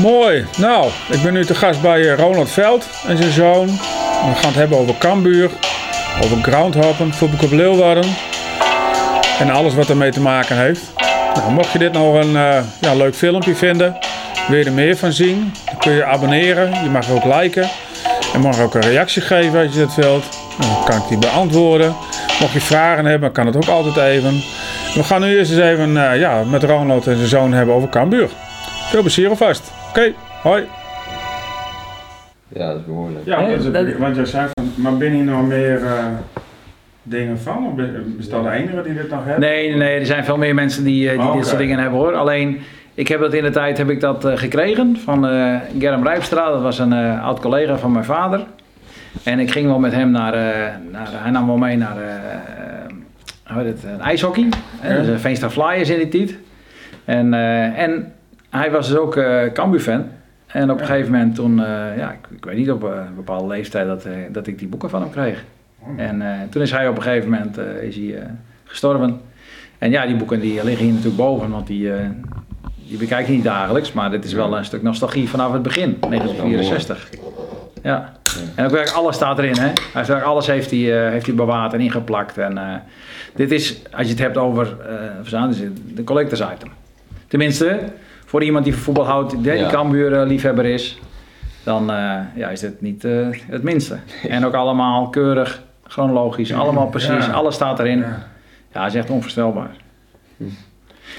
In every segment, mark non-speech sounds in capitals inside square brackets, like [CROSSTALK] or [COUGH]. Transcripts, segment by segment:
Mooi. Nou, ik ben nu te gast bij eh, Ronald Veld en zijn zoon. We gaan het hebben over Cambuur, over groundhoppen, voetbal op Leeuwarden. En alles wat ermee te maken heeft. Nou, mocht je dit nog een eh, ja, leuk filmpje vinden, wil je er meer van zien, dan kun je abonneren. Je mag ook liken. En mag ook een reactie geven als je dat wilt. Nou, Dan kan ik die beantwoorden. Mocht je vragen hebben, kan het ook altijd even. We gaan nu eerst eens even eh, ja, met Ronald en zijn zoon hebben over Cambuur. Veel plezier alvast. Oké, hoi. Ja, dat is behoorlijk. Ja, want, jij zei van, maar ben hier nog meer eh, dingen van? Of is dat de enige die dit nog heeft? Nee, nee, nee, er zijn veel meer mensen die, eh, die Oké. dit soort dingen hebben hoor. Alleen, ik heb dat in de tijd heb ik dat eh, gekregen van eh Germ Rijpstra. Dat was een eh, oud collega van mijn vader. En ik ging wel met hem naar, eh, naar hij nam wel mee naar hoe heet het, een ijshockey. Ja. dus, eh, Veenstra Flyers in die tijd. En, eh, en hij was dus ook eh Cambuur-fan. En op een gegeven moment toen, eh, ja, ik, ik weet niet op eh, een bepaalde leeftijd dat, dat ik die boeken van hem kreeg. Oh. En toen is hij op een gegeven moment is hij, gestorven. En ja, die boeken die liggen hier natuurlijk boven, want die, eh, die bekijk je niet dagelijks. Maar dit is wel een stuk nostalgie vanaf het begin, 1964. Ja. En ook werkelijk alles staat erin, hè. Hij eigenlijk alles heeft hij, heeft hij bewaard en ingeplakt. En dit is, als je het hebt over verzamelen, is het de collectors item. Tenminste, voor iemand die van voetbal houdt, die Ja. Cambuur eh, liefhebber is, dan eh, ja, is dit niet eh, het minste. [LAUGHS] En ook allemaal keurig, chronologisch, allemaal precies, Ja. alles staat erin. Ja. Is echt onvoorstelbaar.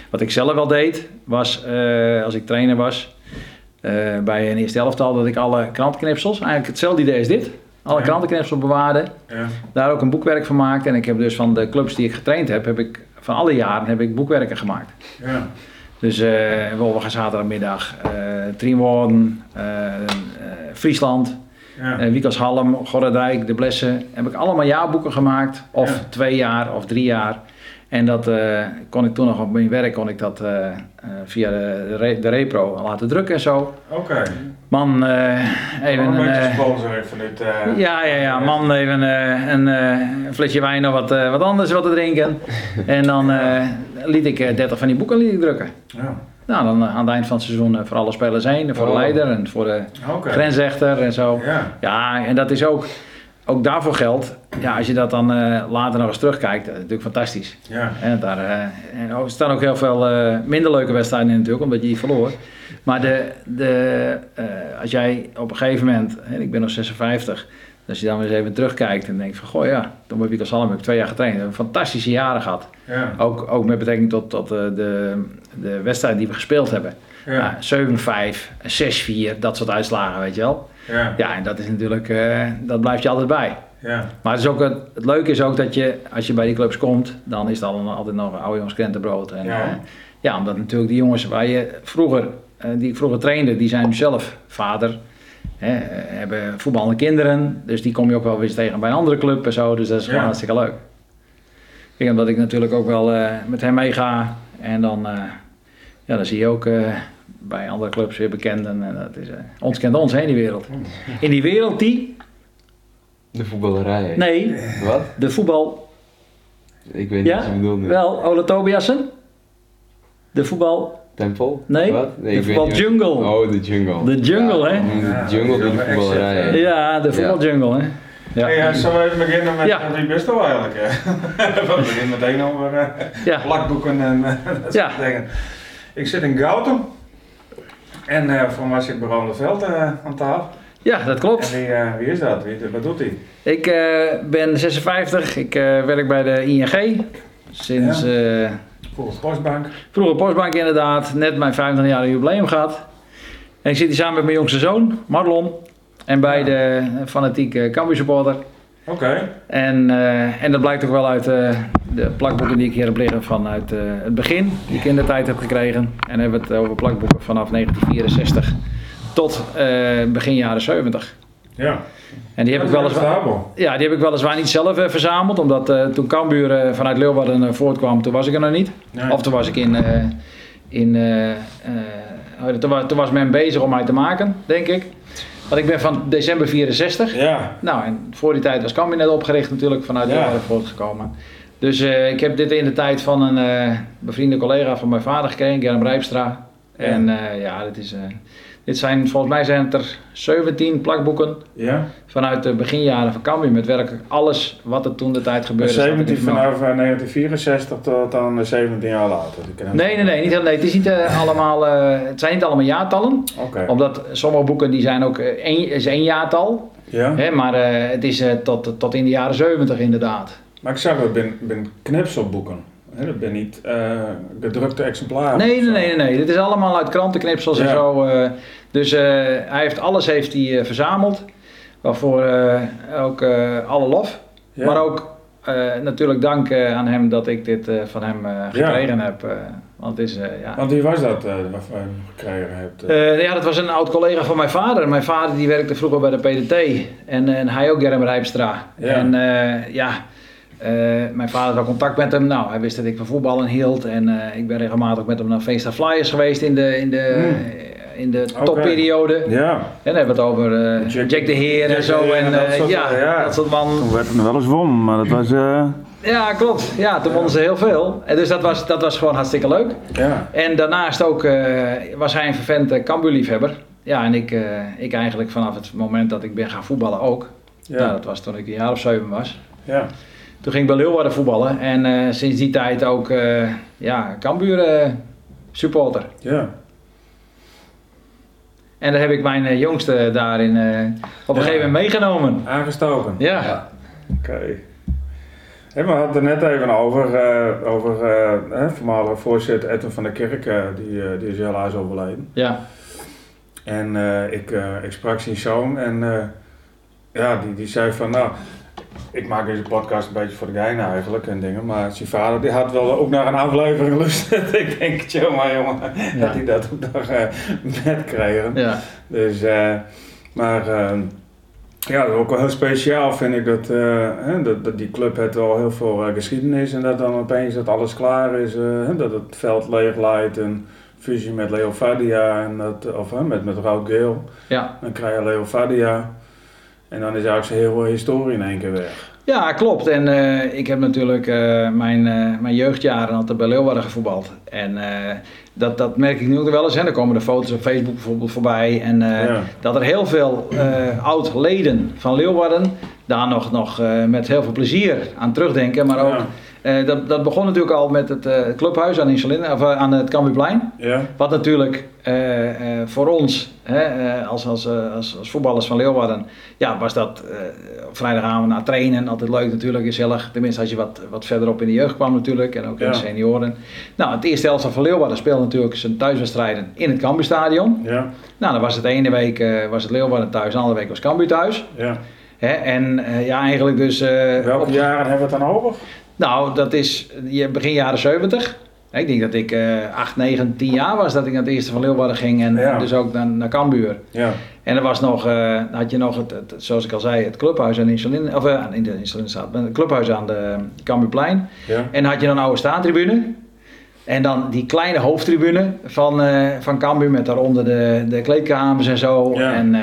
Wat ik zelf wel deed, was eh, als ik trainer was eh, bij een eerste elftal, dat ik alle krantenknipsels, eigenlijk hetzelfde idee als dit, alle Ja. krantenknipsels bewaarde, Ja. daar ook een boekwerk van maakte. En ik heb dus van de clubs die ik getraind heb, heb ik van alle jaren heb ik boekwerken gemaakt. Ja. Dus eh we gaan zaterdagmiddag, Triemwoorden, eh, Friesland, Ja. uh, Wiekelshalm, Gorredijk, De Blessen. Heb ik allemaal jaarboeken gemaakt. Of Ja. twee jaar of drie jaar. En dat kon ik toen nog op mijn werk kon ik dat via de, de, re- de repro laten drukken en zo. Oké. Man, eh, even Een een. beetje eh, sponsor even dit. ja, ja, ja, man, even een, een flesje wijn of wat, wat anders wat te drinken. [LAUGHS] En dan liet ik eh, 30 van die boeken liet ik drukken. Ja. Nou, dan eh, aan het eind van het seizoen eh, voor alle spelers heen. en Voor de Oh. leider en voor de Oké. grensrechter en zo. Ja. Ja, en dat is ook, ook daarvoor geldt. Ja, als je dat dan eh, later nog eens terugkijkt, dat is natuurlijk fantastisch. Ja. En daar eh, en er staan ook heel veel eh, minder leuke wedstrijden in natuurlijk, omdat je die verloor. Maar de, de, eh, als jij op een gegeven moment, ik ben nog 56, als je dan weer eens even terugkijkt en denkt van, goh ja, dan heb ik als Salm twee jaar getraind, we hebben fantastische jaren gehad. Ja. Ook, ook met betrekking tot, tot eh, de, de wedstrijd die we gespeeld hebben. Ja. Ja, 7-5, 6-4, dat soort uitslagen, weet je wel. Ja. Ja, en dat is natuurlijk, eh, dat blijft je altijd bij. Ja. Maar het, is ook het, het leuke is ook dat je, als je bij die clubs komt, dan is het al altijd nog oude jongens krentenbrood. En, Ja. ja. ja, omdat natuurlijk die jongens waar je vroeger, eh, die ik vroeger trainde, die zijn nu zelf vader. Hè, hebben voetballende kinderen, dus die kom je ook wel weer tegen bij een andere club en zo. Dus dat is gewoon Ja. hartstikke leuk. Ik omdat ik natuurlijk ook wel eh, met hem meega en dan, eh, ja, dan zie je ook eh, bij andere clubs weer bekenden. En dat is, ons kent ons hè, in die wereld. In die wereld die, De voetballerij. nee, Wat? de voetbal Ik weet niet Ja? wat je bedoelt nu. Wel, Ole Tobiasen. De voetbal... Tempel? Nee, Wat? de ik weet voetbal niet. jungle. Oh, de jungle. De jungle, hè? Ja, De jungle door de. Ja, de voetbaljungle, hè? Ja. Hey, zullen we even beginnen met Ja. eh, wie best wel eigenlijk? hè? [LAUGHS] we beginnen meteen over eh, ja. plakboeken en eh, [LAUGHS] dat Ja. soort dingen. Ik zit in Gouten. En eh voor mij zit Baron Veld eh aan tafel. ja, dat En klopt. wie, eh, wie is dat? Wie, wat doet hij? Ik eh, ben 56, ik eh, werk bij de ING. Sinds eh Voor de Postbank. vroeger Postbank inderdaad, net mijn 25 jaar jubileum gehad. En ik zit hier samen met mijn jongste zoon, Marlon. En bij de fanatieke Cambuur supporter. Oké. En, eh, en dat blijkt ook wel uit eh, de plakboeken die ik hier heb liggen vanuit eh, het begin, die ik in de tijd heb gekregen. En hebben we het over plakboeken vanaf 1964 tot eh, begin jaren 70. Ja. En die heb, ik weliswaar, ja, die heb ik weliswaar niet zelf eh, verzameld, omdat eh, toen Cambuur eh, vanuit Leeuwarden voortkwam, toen was ik er nog niet. Nee. Of toen was ik in, in het, toen, was, toen was men bezig om mij te maken, denk ik. Want ik ben van december 64. Ja. Nou, en voor die tijd was Cambuur net opgericht natuurlijk, vanuit Ja. Leeuwarden voortgekomen. Dus ik heb dit in de tijd van een bevriende collega van mijn vader gekregen, Germ Rijpstra. En ja, dit, is, dit zijn, volgens mij zijn het er 17 plakboeken Ja? vanuit de beginjaren van Cambuur. Met werkelijk alles wat er toen de tijd gebeurde. staat 17 erin vermeld. vanaf eh, 1964 tot dan eh, 17 jaar later. Nee, nee, nee, niet, nee. Het, is niet, eh, allemaal, eh, het zijn niet allemaal jaartallen. Omdat sommige boeken die zijn ook eh, één, is één jaartal. Ja? Hè, maar eh, het is eh, tot, tot in de jaren 70 inderdaad. Maar ik zag dat ben, ben knipselboeken. Dat ben niet eh, gedrukte exemplaren. Nee, nee, nee, nee. Dit is allemaal uit krantenknipsels en zo. eh. dus eh, hij heeft alles heeft hij, verzameld. Waarvoor ook alle lof. Ja. Maar ook natuurlijk dank aan hem dat ik dit van hem gekregen heb. want is, ja. Want wie was dat waarvan je hem gekregen hebt? Ja, dat was een oud collega van mijn vader. Mijn vader die werkte vroeger bij de PDT. En, en hij ook, Germ Rijpstra. En ja, eh, mijn vader had contact met hem. Nou, hij wist dat ik van voetballen hield. En eh, ik ben regelmatig met hem naar Feesta Flyers geweest in de, in de, Hmm. in de topperiode. ja. En dan hebben we het over eh, Jack- Jack, de Heer Jack en zo. En, en dat eh, soort- ja, ja. dat soort man. Toen werd er wel eens won, maar dat was... eh, Ja, klopt. Ja, toen wonnen ze heel veel. En dus dat was, dat was gewoon hartstikke leuk. ja. En daarnaast ook eh, was hij een vervent uh, Cambuur-liefhebber. Ja, en ik, eh, ik eigenlijk vanaf het moment dat ik ben gaan voetballen ook. Ja. Nou, dat was toen ik een jaar of zeven was. ja. Toen ging ik bij Leeuwarden voetballen. En eh, sinds die tijd ook eh ja, Cambuur eh, supporter. Ja. En daar heb ik mijn jongste daarin eh, op een Ja. gegeven moment meegenomen. Aangestoken. Ja, Ja. Oké. We hadden het net even over, eh, over eh, hè, voormalige voorzitter Edwin van der Kerk, die, eh, die is helaas overleden. ja, En eh, ik, eh, ik sprak zijn zoon en eh, ja, die, die zei van nou, ik maak deze podcast een beetje voor de gein eigenlijk en dingen, maar zijn vader die had wel ook naar een aflevering [LAUGHS] lust. ik denk, jongen, jongen, Ja. dat hij dat ook nog eh, met kregen. ja. Dus, eh, maar eh, ja, dat is ook wel heel speciaal vind ik dat, eh, hè, dat, dat die club heeft wel heel veel geschiedenis en dat dan opeens dat alles klaar is, dat het veld leeg lijkt en fusie met Leo Vadia en dat, of met, met Rout Geel. ja. Dan krijg je Leo Vadia en dan is eigenlijk zijn hele historie in één keer weg. Ja, klopt. En eh, ik heb natuurlijk eh, mijn, eh, mijn jeugdjaren altijd bij Leeuwarden gevoetbald. En dat, dat merk ik nu ook wel eens. Hè. Dan komen de foto's op Facebook bijvoorbeeld voorbij. En Ja. dat er heel veel oud-leden van Leeuwarden daar nog, nog met heel veel plezier aan terugdenken. Maar ook, Ja. Eh, dat, dat begon natuurlijk al met het eh, clubhuis aan, Insulin, of, eh, aan het Cambuurplein. Ja, Wat natuurlijk voor ons, hè, als, als, als, als voetballers van Leeuwarden, ja, was dat op vrijdagavond na trainen altijd leuk natuurlijk, gezellig. Tenminste als je wat, wat verderop in de jeugd kwam natuurlijk en ook in de senioren. Nou, het eerste elftal van Leeuwarden speelde natuurlijk zijn thuiswedstrijden in het Cambuurstadion. ja, Nou, dan was het de ene week was het Leeuwarden thuis, de andere week was Cambuur thuis. ja. En ja, eigenlijk dus... Welke op- jaren hebben we het dan over? Nou, dat is je- begin jaren 70. Ik denk dat ik eh 8, 9, 10 jaar was dat ik naar het eerste van Leeuwarden ging en Ja. dus ook naar, naar Cambuur. Ja, En er was nog, eh, dan had je nog het, het- zoals ik al zei, het clubhuis aan Insulin, of uh, in de Insulinstraat, het clubhuis aan de Cambuurplein. ja, En dan had je dan een oude staantribune. En dan die kleine hoofdtribune van, eh van Cambuur met daaronder de, de kleedkamers en zo. Ja. En eh,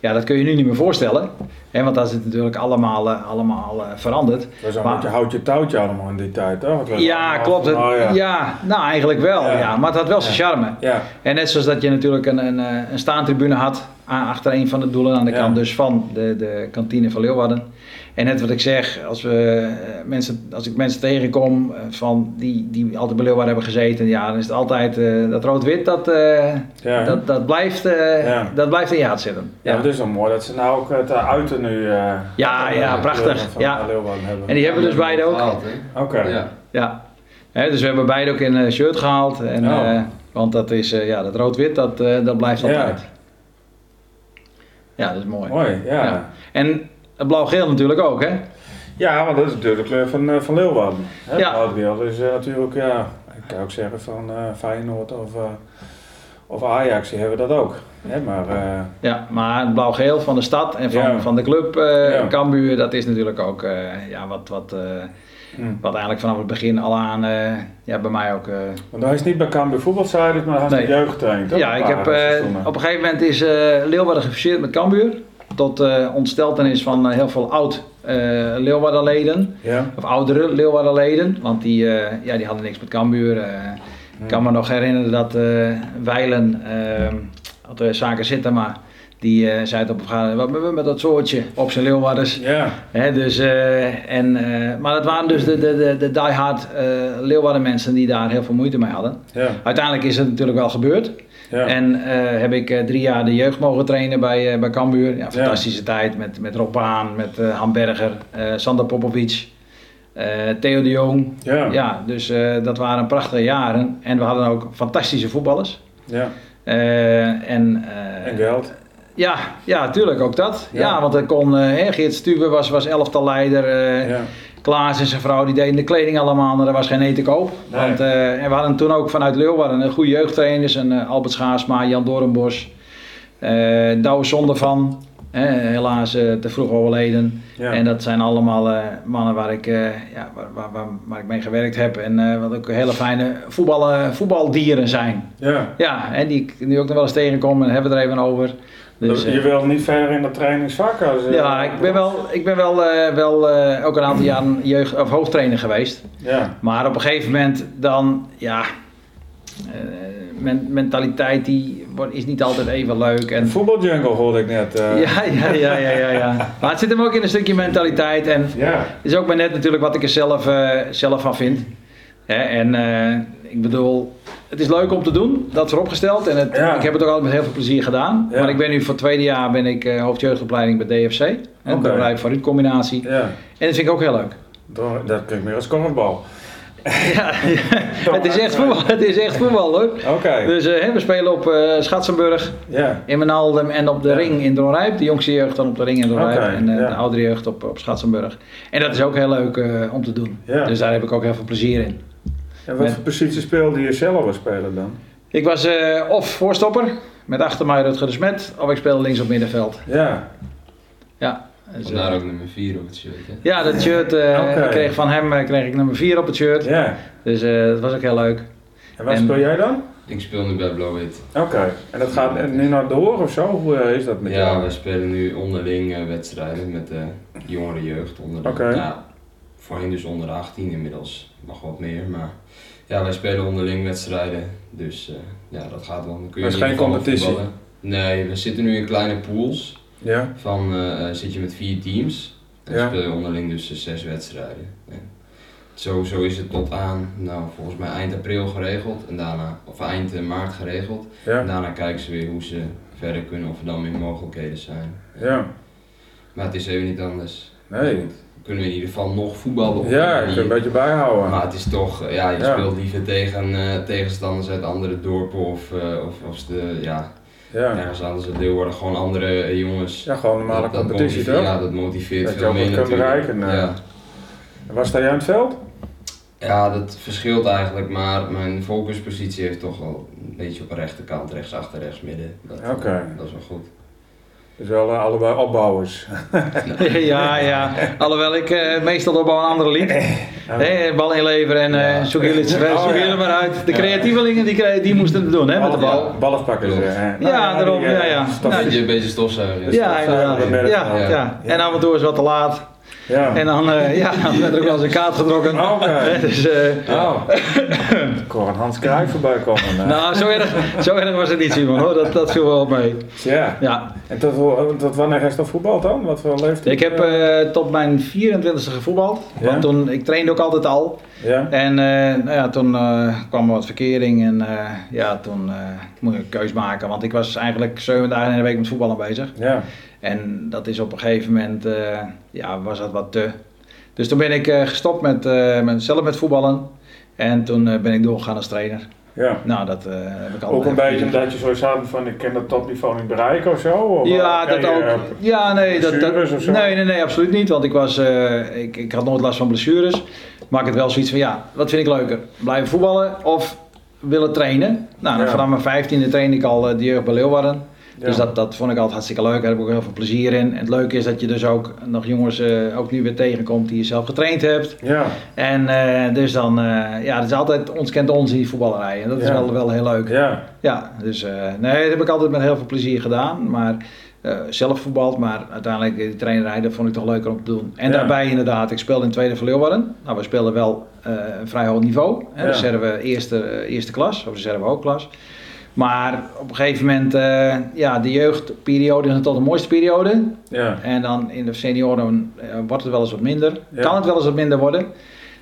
ja, dat kun je nu niet meer voorstellen. Hè, want dat is natuurlijk allemaal, eh, allemaal veranderd. dat was een Maar- houtje touwtje allemaal in die tijd, was Ja, klopt. Het- oh, ja. ja. nou eigenlijk wel. Ja. Ja. Maar het had wel zijn charme. Ja, En net zoals dat je natuurlijk een, een, een staantribune had achter een van de doelen aan de kant dus van de, de kantine van Leeuwarden. En net wat ik zeg, als, we, eh, mensen, als ik mensen tegenkom eh, van die, die altijd bij Leeuwarden hebben gezeten, ja, dan is het altijd eh, dat rood-wit, dat, eh, ja. dat, dat, blijft, eh, Ja. dat blijft in je hart zitten. Ja, het is wel mooi dat ze nou ook het uiten nu. eh, Ja, ja, prachtig. van Ja. En die hebben dus beide ook. Oké. Ja. Ja. Hè, dus we hebben beide ook in een shirt gehaald. En, Oh. eh, want dat is, eh, ja, dat rood-wit, dat, eh, dat blijft altijd. Ja, dat is mooi. Mooi, ja. Ja. Ja. En het blauw-geel natuurlijk ook, hè? want dat is natuurlijk de kleur van, eh, van Leeuwarden. Hè? Ja. Blauw-geel is eh, natuurlijk, ja, ik kan ook zeggen van eh, Feyenoord of, eh, of Ajax, die hebben dat ook. Hè? Maar eh, Ja, maar het blauw-geel van de stad en van, Ja. van de club eh Ja. Cambuur, dat is natuurlijk ook eh, ja, wat, wat, eh, hm. wat eigenlijk vanaf het begin al aan, eh, ja, bij mij ook... eh, want hij is niet bij Cambuur voetbalzijde, maar hij is Nee. de jeugd ja, ik heb, eh, op een gegeven moment is eh Leeuwarden gefuseerd met Cambuur. Tot eh ontsteltenis van eh, heel veel oud eh Leeuwarden-leden. Ja, Of oudere Leeuwarden-leden, want die, ja, die hadden niks met Cambuur. Ik kan me nog herinneren dat Weilen, had de zaken zitten, maar die zei het op een vergadering, wat hebben we met dat soortje op zijn Leeuwarders. Ja, Hè, dus, en, maar dat waren dus de, de, de, de diehard eh Leeuwarden mensen die daar heel veel moeite mee hadden. ja, Uiteindelijk is het natuurlijk wel gebeurd. Ja. En eh, heb ik eh, drie jaar de jeugd mogen trainen bij, eh bij Cambuur. Ja, fantastische tijd met, met Rob Haan, met Han Berger, eh, Sander Popovic, Theo de Jong. ja, Ja, dus dat waren prachtige jaren. En we hadden ook fantastische voetballers. ja. En, En geld. ja, ja, tuurlijk ook dat. Ja. Ja, want er kon, Geert Stuwe was, was elftalleider. eh Ja, Klaas en zijn vrouw die deden de kleding allemaal, maar er was geen eten te koop. Nee. Want, eh, en we hadden toen ook vanuit Leeuwarden een goede jeugdtrainers. En, eh, Albert Schaarsma, Jan Doornbos, eh Douwe Zonde van. helaas te vroeg overleden. ja. En dat zijn allemaal mannen waar ik, ja, waar, waar, waar, waar ik mee gewerkt heb. En wat ook hele fijne voetballen, voetbaldieren zijn. ja. Ja, en die ik nu ook nog wel eens tegenkom en hebben we er even over. Dus, eh, je wil niet verder in dat trainingsvak als... eh, ja, ik ben wel, ik ben wel, eh, wel eh, ook een aantal jaren jeugd, of hoofdtrainer geweest. Ja, Maar op een gegeven moment dan, ja, eh, men- mentaliteit die wordt, is niet altijd even leuk. En, voetbaljungle hoorde ik net. eh. ja, ja, ja, ja, ja, ja. [LAUGHS] Maar het zit hem ook in een stukje mentaliteit. En Ja, het is ook maar net natuurlijk wat ik er zelf, eh, zelf van vind. Hè, en eh, ik bedoel, het is leuk om te doen, dat vooropgesteld. En het, Ja. ik heb het ook altijd met heel veel plezier gedaan. Ja. Maar ik ben nu voor het tweede jaar ben ik eh, hoofdjeugdopleiding bij DFC. Oké. bedrijf van combinatie. ja. En dat vind ik ook heel leuk. Door- Dat klinkt meer als korfbal. [LAUGHS] Ja, het is echt voetbal, het is echt voetbal hoor. Oké, Dus eh, we spelen op eh Schatsenburg, ja. in Menaldum en op de ring in Dronrijp. De jongste jeugd dan op de ring in Dronrijp en de oudere jeugd op, op Schatsenburg. En dat is ook heel leuk om te doen. Dus daar heb ik ook heel veel plezier in. En wat Met- voor positie speelde je zelf als speler dan? Ik was eh, of voorstopper met achter mij Rutger de Smet, of ik speelde links op middenveld. Ja, Ja, dus, eh, Vandaar ook nummer 4 op het shirt. Hè? ja dat shirt eh, kreeg van hem eh, kreeg ik nummer 4 op het shirt. ja. Dus eh, dat was ook heel leuk. En waar En- speel jij dan? Ik speel nu bij Blauw-Wit. Oké, en dat gaat nu naar door of zo? Hoe eh, is dat met Ja, jou? we spelen nu onderling eh, wedstrijden met de jongere jeugd. Onder de, Oké. ja, voorheen dus onder de 18, inmiddels nog wat meer. Maar ja, wij spelen onderling wedstrijden. Dus eh, ja, dat gaat wel. Dan kun je Maar is geen competitie? voetballen. Nee, we zitten nu in kleine pools. Ja, Van eh, eh, zit je met vier teams. En Ja. speel je onderling dus zes wedstrijden. En zo, zo is het tot aan, nou volgens mij eind april geregeld. En daarna, of eind maart geregeld. ja, En daarna kijken ze weer hoe ze verder kunnen, of er dan meer mogelijkheden zijn. ja. Maar het is even niet anders. Nee. Goed, we kunnen in ieder geval nog voetballen op Ja, manier. kan een beetje bijhouden. Maar het is toch, eh, ja, je Ja. speelt liever tegen eh, tegenstanders uit andere dorpen of, eh, of, of de, ja, Ja, ergens anders uit Leeuwarden, gewoon andere jongens. ja gewoon normale Dat- dat competitie toch? Ja, dat motiveert Dat je veel meer natuurlijk. bereiken. Ja. En waar sta jij aan het veld? ja, dat verschilt eigenlijk, maar mijn focuspositie heeft toch wel een beetje op de rechterkant, rechts achter, rechts midden. Dat, eh, Oké. dat is wel goed. Dus wel eh, allebei opbouwers. [LAUGHS] ja, ja. Alhoewel ik eh, meestal op een andere lied. [LAUGHS] Hè, bal inleveren en eh Ja. zoek jullie het, Oh, ja. maar uit. De creatievelingen die, die moesten het doen hè, met de bal. Ballen pakken ze. Klopt. hè. Ja, daarom, eh, ja, ja. stof- Ja, Een beetje, een beetje stofzuigen. Ja, inderdaad. Ja, ja. Ja. En af en toe is het wat te laat. Ja. En dan, eh, ja, [LAUGHS] dan werd er ook wel eens een kaart getrokken. Oké. Hè, [LAUGHS] Dus, Oh. Ik hoor een Hans Cruijff voorbij komen. eh. nou, zo erg, zo erg was het niet, Simon. Hoor. Dat, dat viel wel mee. Ja. Ja. En tot, tot wanneer heeft dat voetbal dan? Wat voor leeftijd? Ik heb tot mijn 24e gevoetbald. Ja? Want toen, ik trainde ook altijd al. Ja? En nou ja, toen kwam er wat verkering en ja, toen moest ik een keus maken. Want ik was eigenlijk zeven dagen in de week met voetballen bezig. Ja. En dat is op een gegeven moment, eh, ja, was dat wat te. Dus toen ben ik eh, gestopt met, eh, met, zelf met voetballen. En toen ben ik doorgegaan als trainer. Ja. Nou, dat heb ik al Ook een beetje omdat je zoiets had van ik kan dat topniveau niet bereiken of zo? Of Ja, ken dat je, ook. Ja, nee, dat, dat, zo? nee, nee, nee, absoluut niet. Want ik, was, ik, ik had nooit last van blessures. Maar ik had wel zoiets van, ja, wat vind ik leuker? Blijven voetballen of willen trainen? Nou, Ja. vanaf mijn vijftiende trainde ik al eh, de jeugd bij Leeuwarden. Ja. Dus dat, dat vond ik altijd hartstikke leuk. Daar heb ik ook heel veel plezier in. En het leuke is dat je dus ook nog jongens eh, ook nu weer tegenkomt die je zelf getraind hebt. Ja. En eh, dus dan, eh, ja, het is altijd ons kent ons die voetballerij. En dat is wel, wel heel leuk. Ja. Ja, dus nee, dat heb ik altijd met heel veel plezier gedaan. Maar zelf voetbald, maar uiteindelijk die trainerij, dat vond ik toch leuker om te doen. En Ja. daarbij inderdaad, ik speelde in tweede van Leeuwarden. Nou, we speelden wel een vrij hoog niveau. Hè. Reserve eerste, eerste klas, of reserve hoogklas. Maar op een gegeven moment, eh, ja, de jeugdperiode is natuurlijk de mooiste periode. Ja. En dan in de senioren eh, wordt het wel eens wat minder. Ja. Kan het wel eens wat minder worden.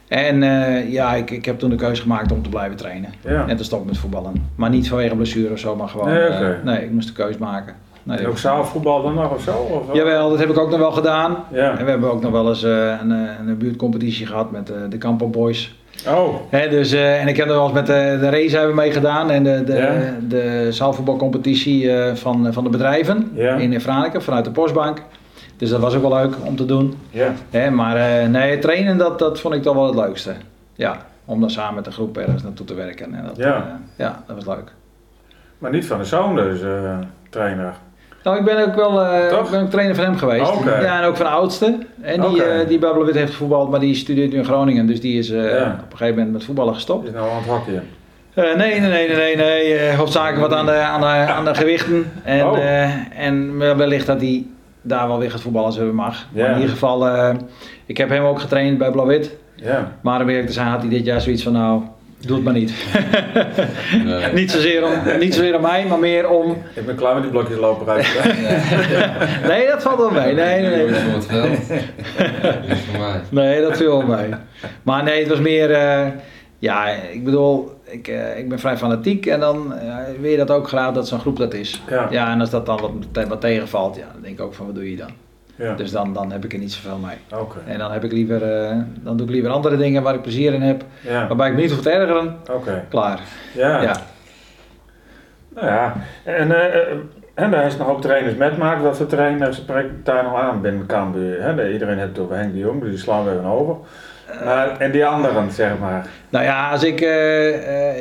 En eh, ja, ik, ik heb toen de keuze gemaakt om te blijven trainen. Ja. En te stoppen met voetballen. Maar niet vanwege blessure of zo, maar gewoon... Nee, nee, ik moest de keuze maken. Nee, En ook zaalvoetbal dan nog of zo? Of, Jawel, dat heb ik ook nog wel gedaan. Ja. En we hebben ook nog wel eens een, een buurtcompetitie gehad met de Campo Boys. Oh, Hè, dus, eh, en ik heb er wel eens met de, de race hebben meegedaan en de, de, Ja. de zaalvoetbalcompetitie eh, van, van de bedrijven Ja. in Franeker vanuit de Postbank. Dus dat was ook wel leuk om te doen. ja. Hè, maar eh, nee, trainen dat, dat vond ik toch wel het leukste. Ja, om dan samen met de groep ergens naartoe te werken. En dat, Ja. eh, ja, dat was leuk. Maar niet van de zoon dus, eh, trainer. Nou, ik ben ook wel ik ben ook trainer van hem geweest. Ja, en ook van de oudste. En die, Oké. eh, die heeft gevoetbald, maar die studeert nu in Groningen. Dus die is eh, Ja. op een gegeven moment met voetballen gestopt. Is nou aan het hockeyen. Nee, nee, nee, nee, nee. hoofdzakelijk wat aan de, aan de, aan de gewichten. En, Oh. en wellicht dat hij daar wel weer gaat voetballen als hij mag. Maar in ieder geval, ik heb hem ook getraind bij Blauw-Wit. Ja. Maar om eerlijk te zijn had hij dit jaar zoiets van, nou, doe het maar niet. Nee. niet, zozeer om, niet zozeer om mij, maar meer om... Ik ben klaar met die blokjes lopen uit. [LAUGHS] Nee, dat valt wel mee. Nee, nee, Doe nee. [LAUGHS] Nee, dat viel wel mee. Maar nee, het was meer... eh, ja, ik bedoel, ik, eh, ik ben vrij fanatiek en dan eh, wil je dat ook graag dat zo'n groep dat is. Ja. Ja, en als dat dan wat, wat tegenvalt, ja, dan denk ik ook van wat doe je dan? Ja. Dus dan, dan heb ik er niet zoveel mee. En dan heb ik liever, eh, dan doe ik liever andere dingen waar ik plezier in heb, Ja. waarbij ik me niet hoef te ergeren. Oké. Klaar. Ja. Ja. Nou ja. En, eh, en daar is nog ook trainers met maken. Wat voor trainers spreekt daar nog aan binnen Cambuur? Hè? Iedereen heeft het over Henk de Jong, dus die slaan we even over. Maar, en die anderen, zeg maar. Nou ja, als ik,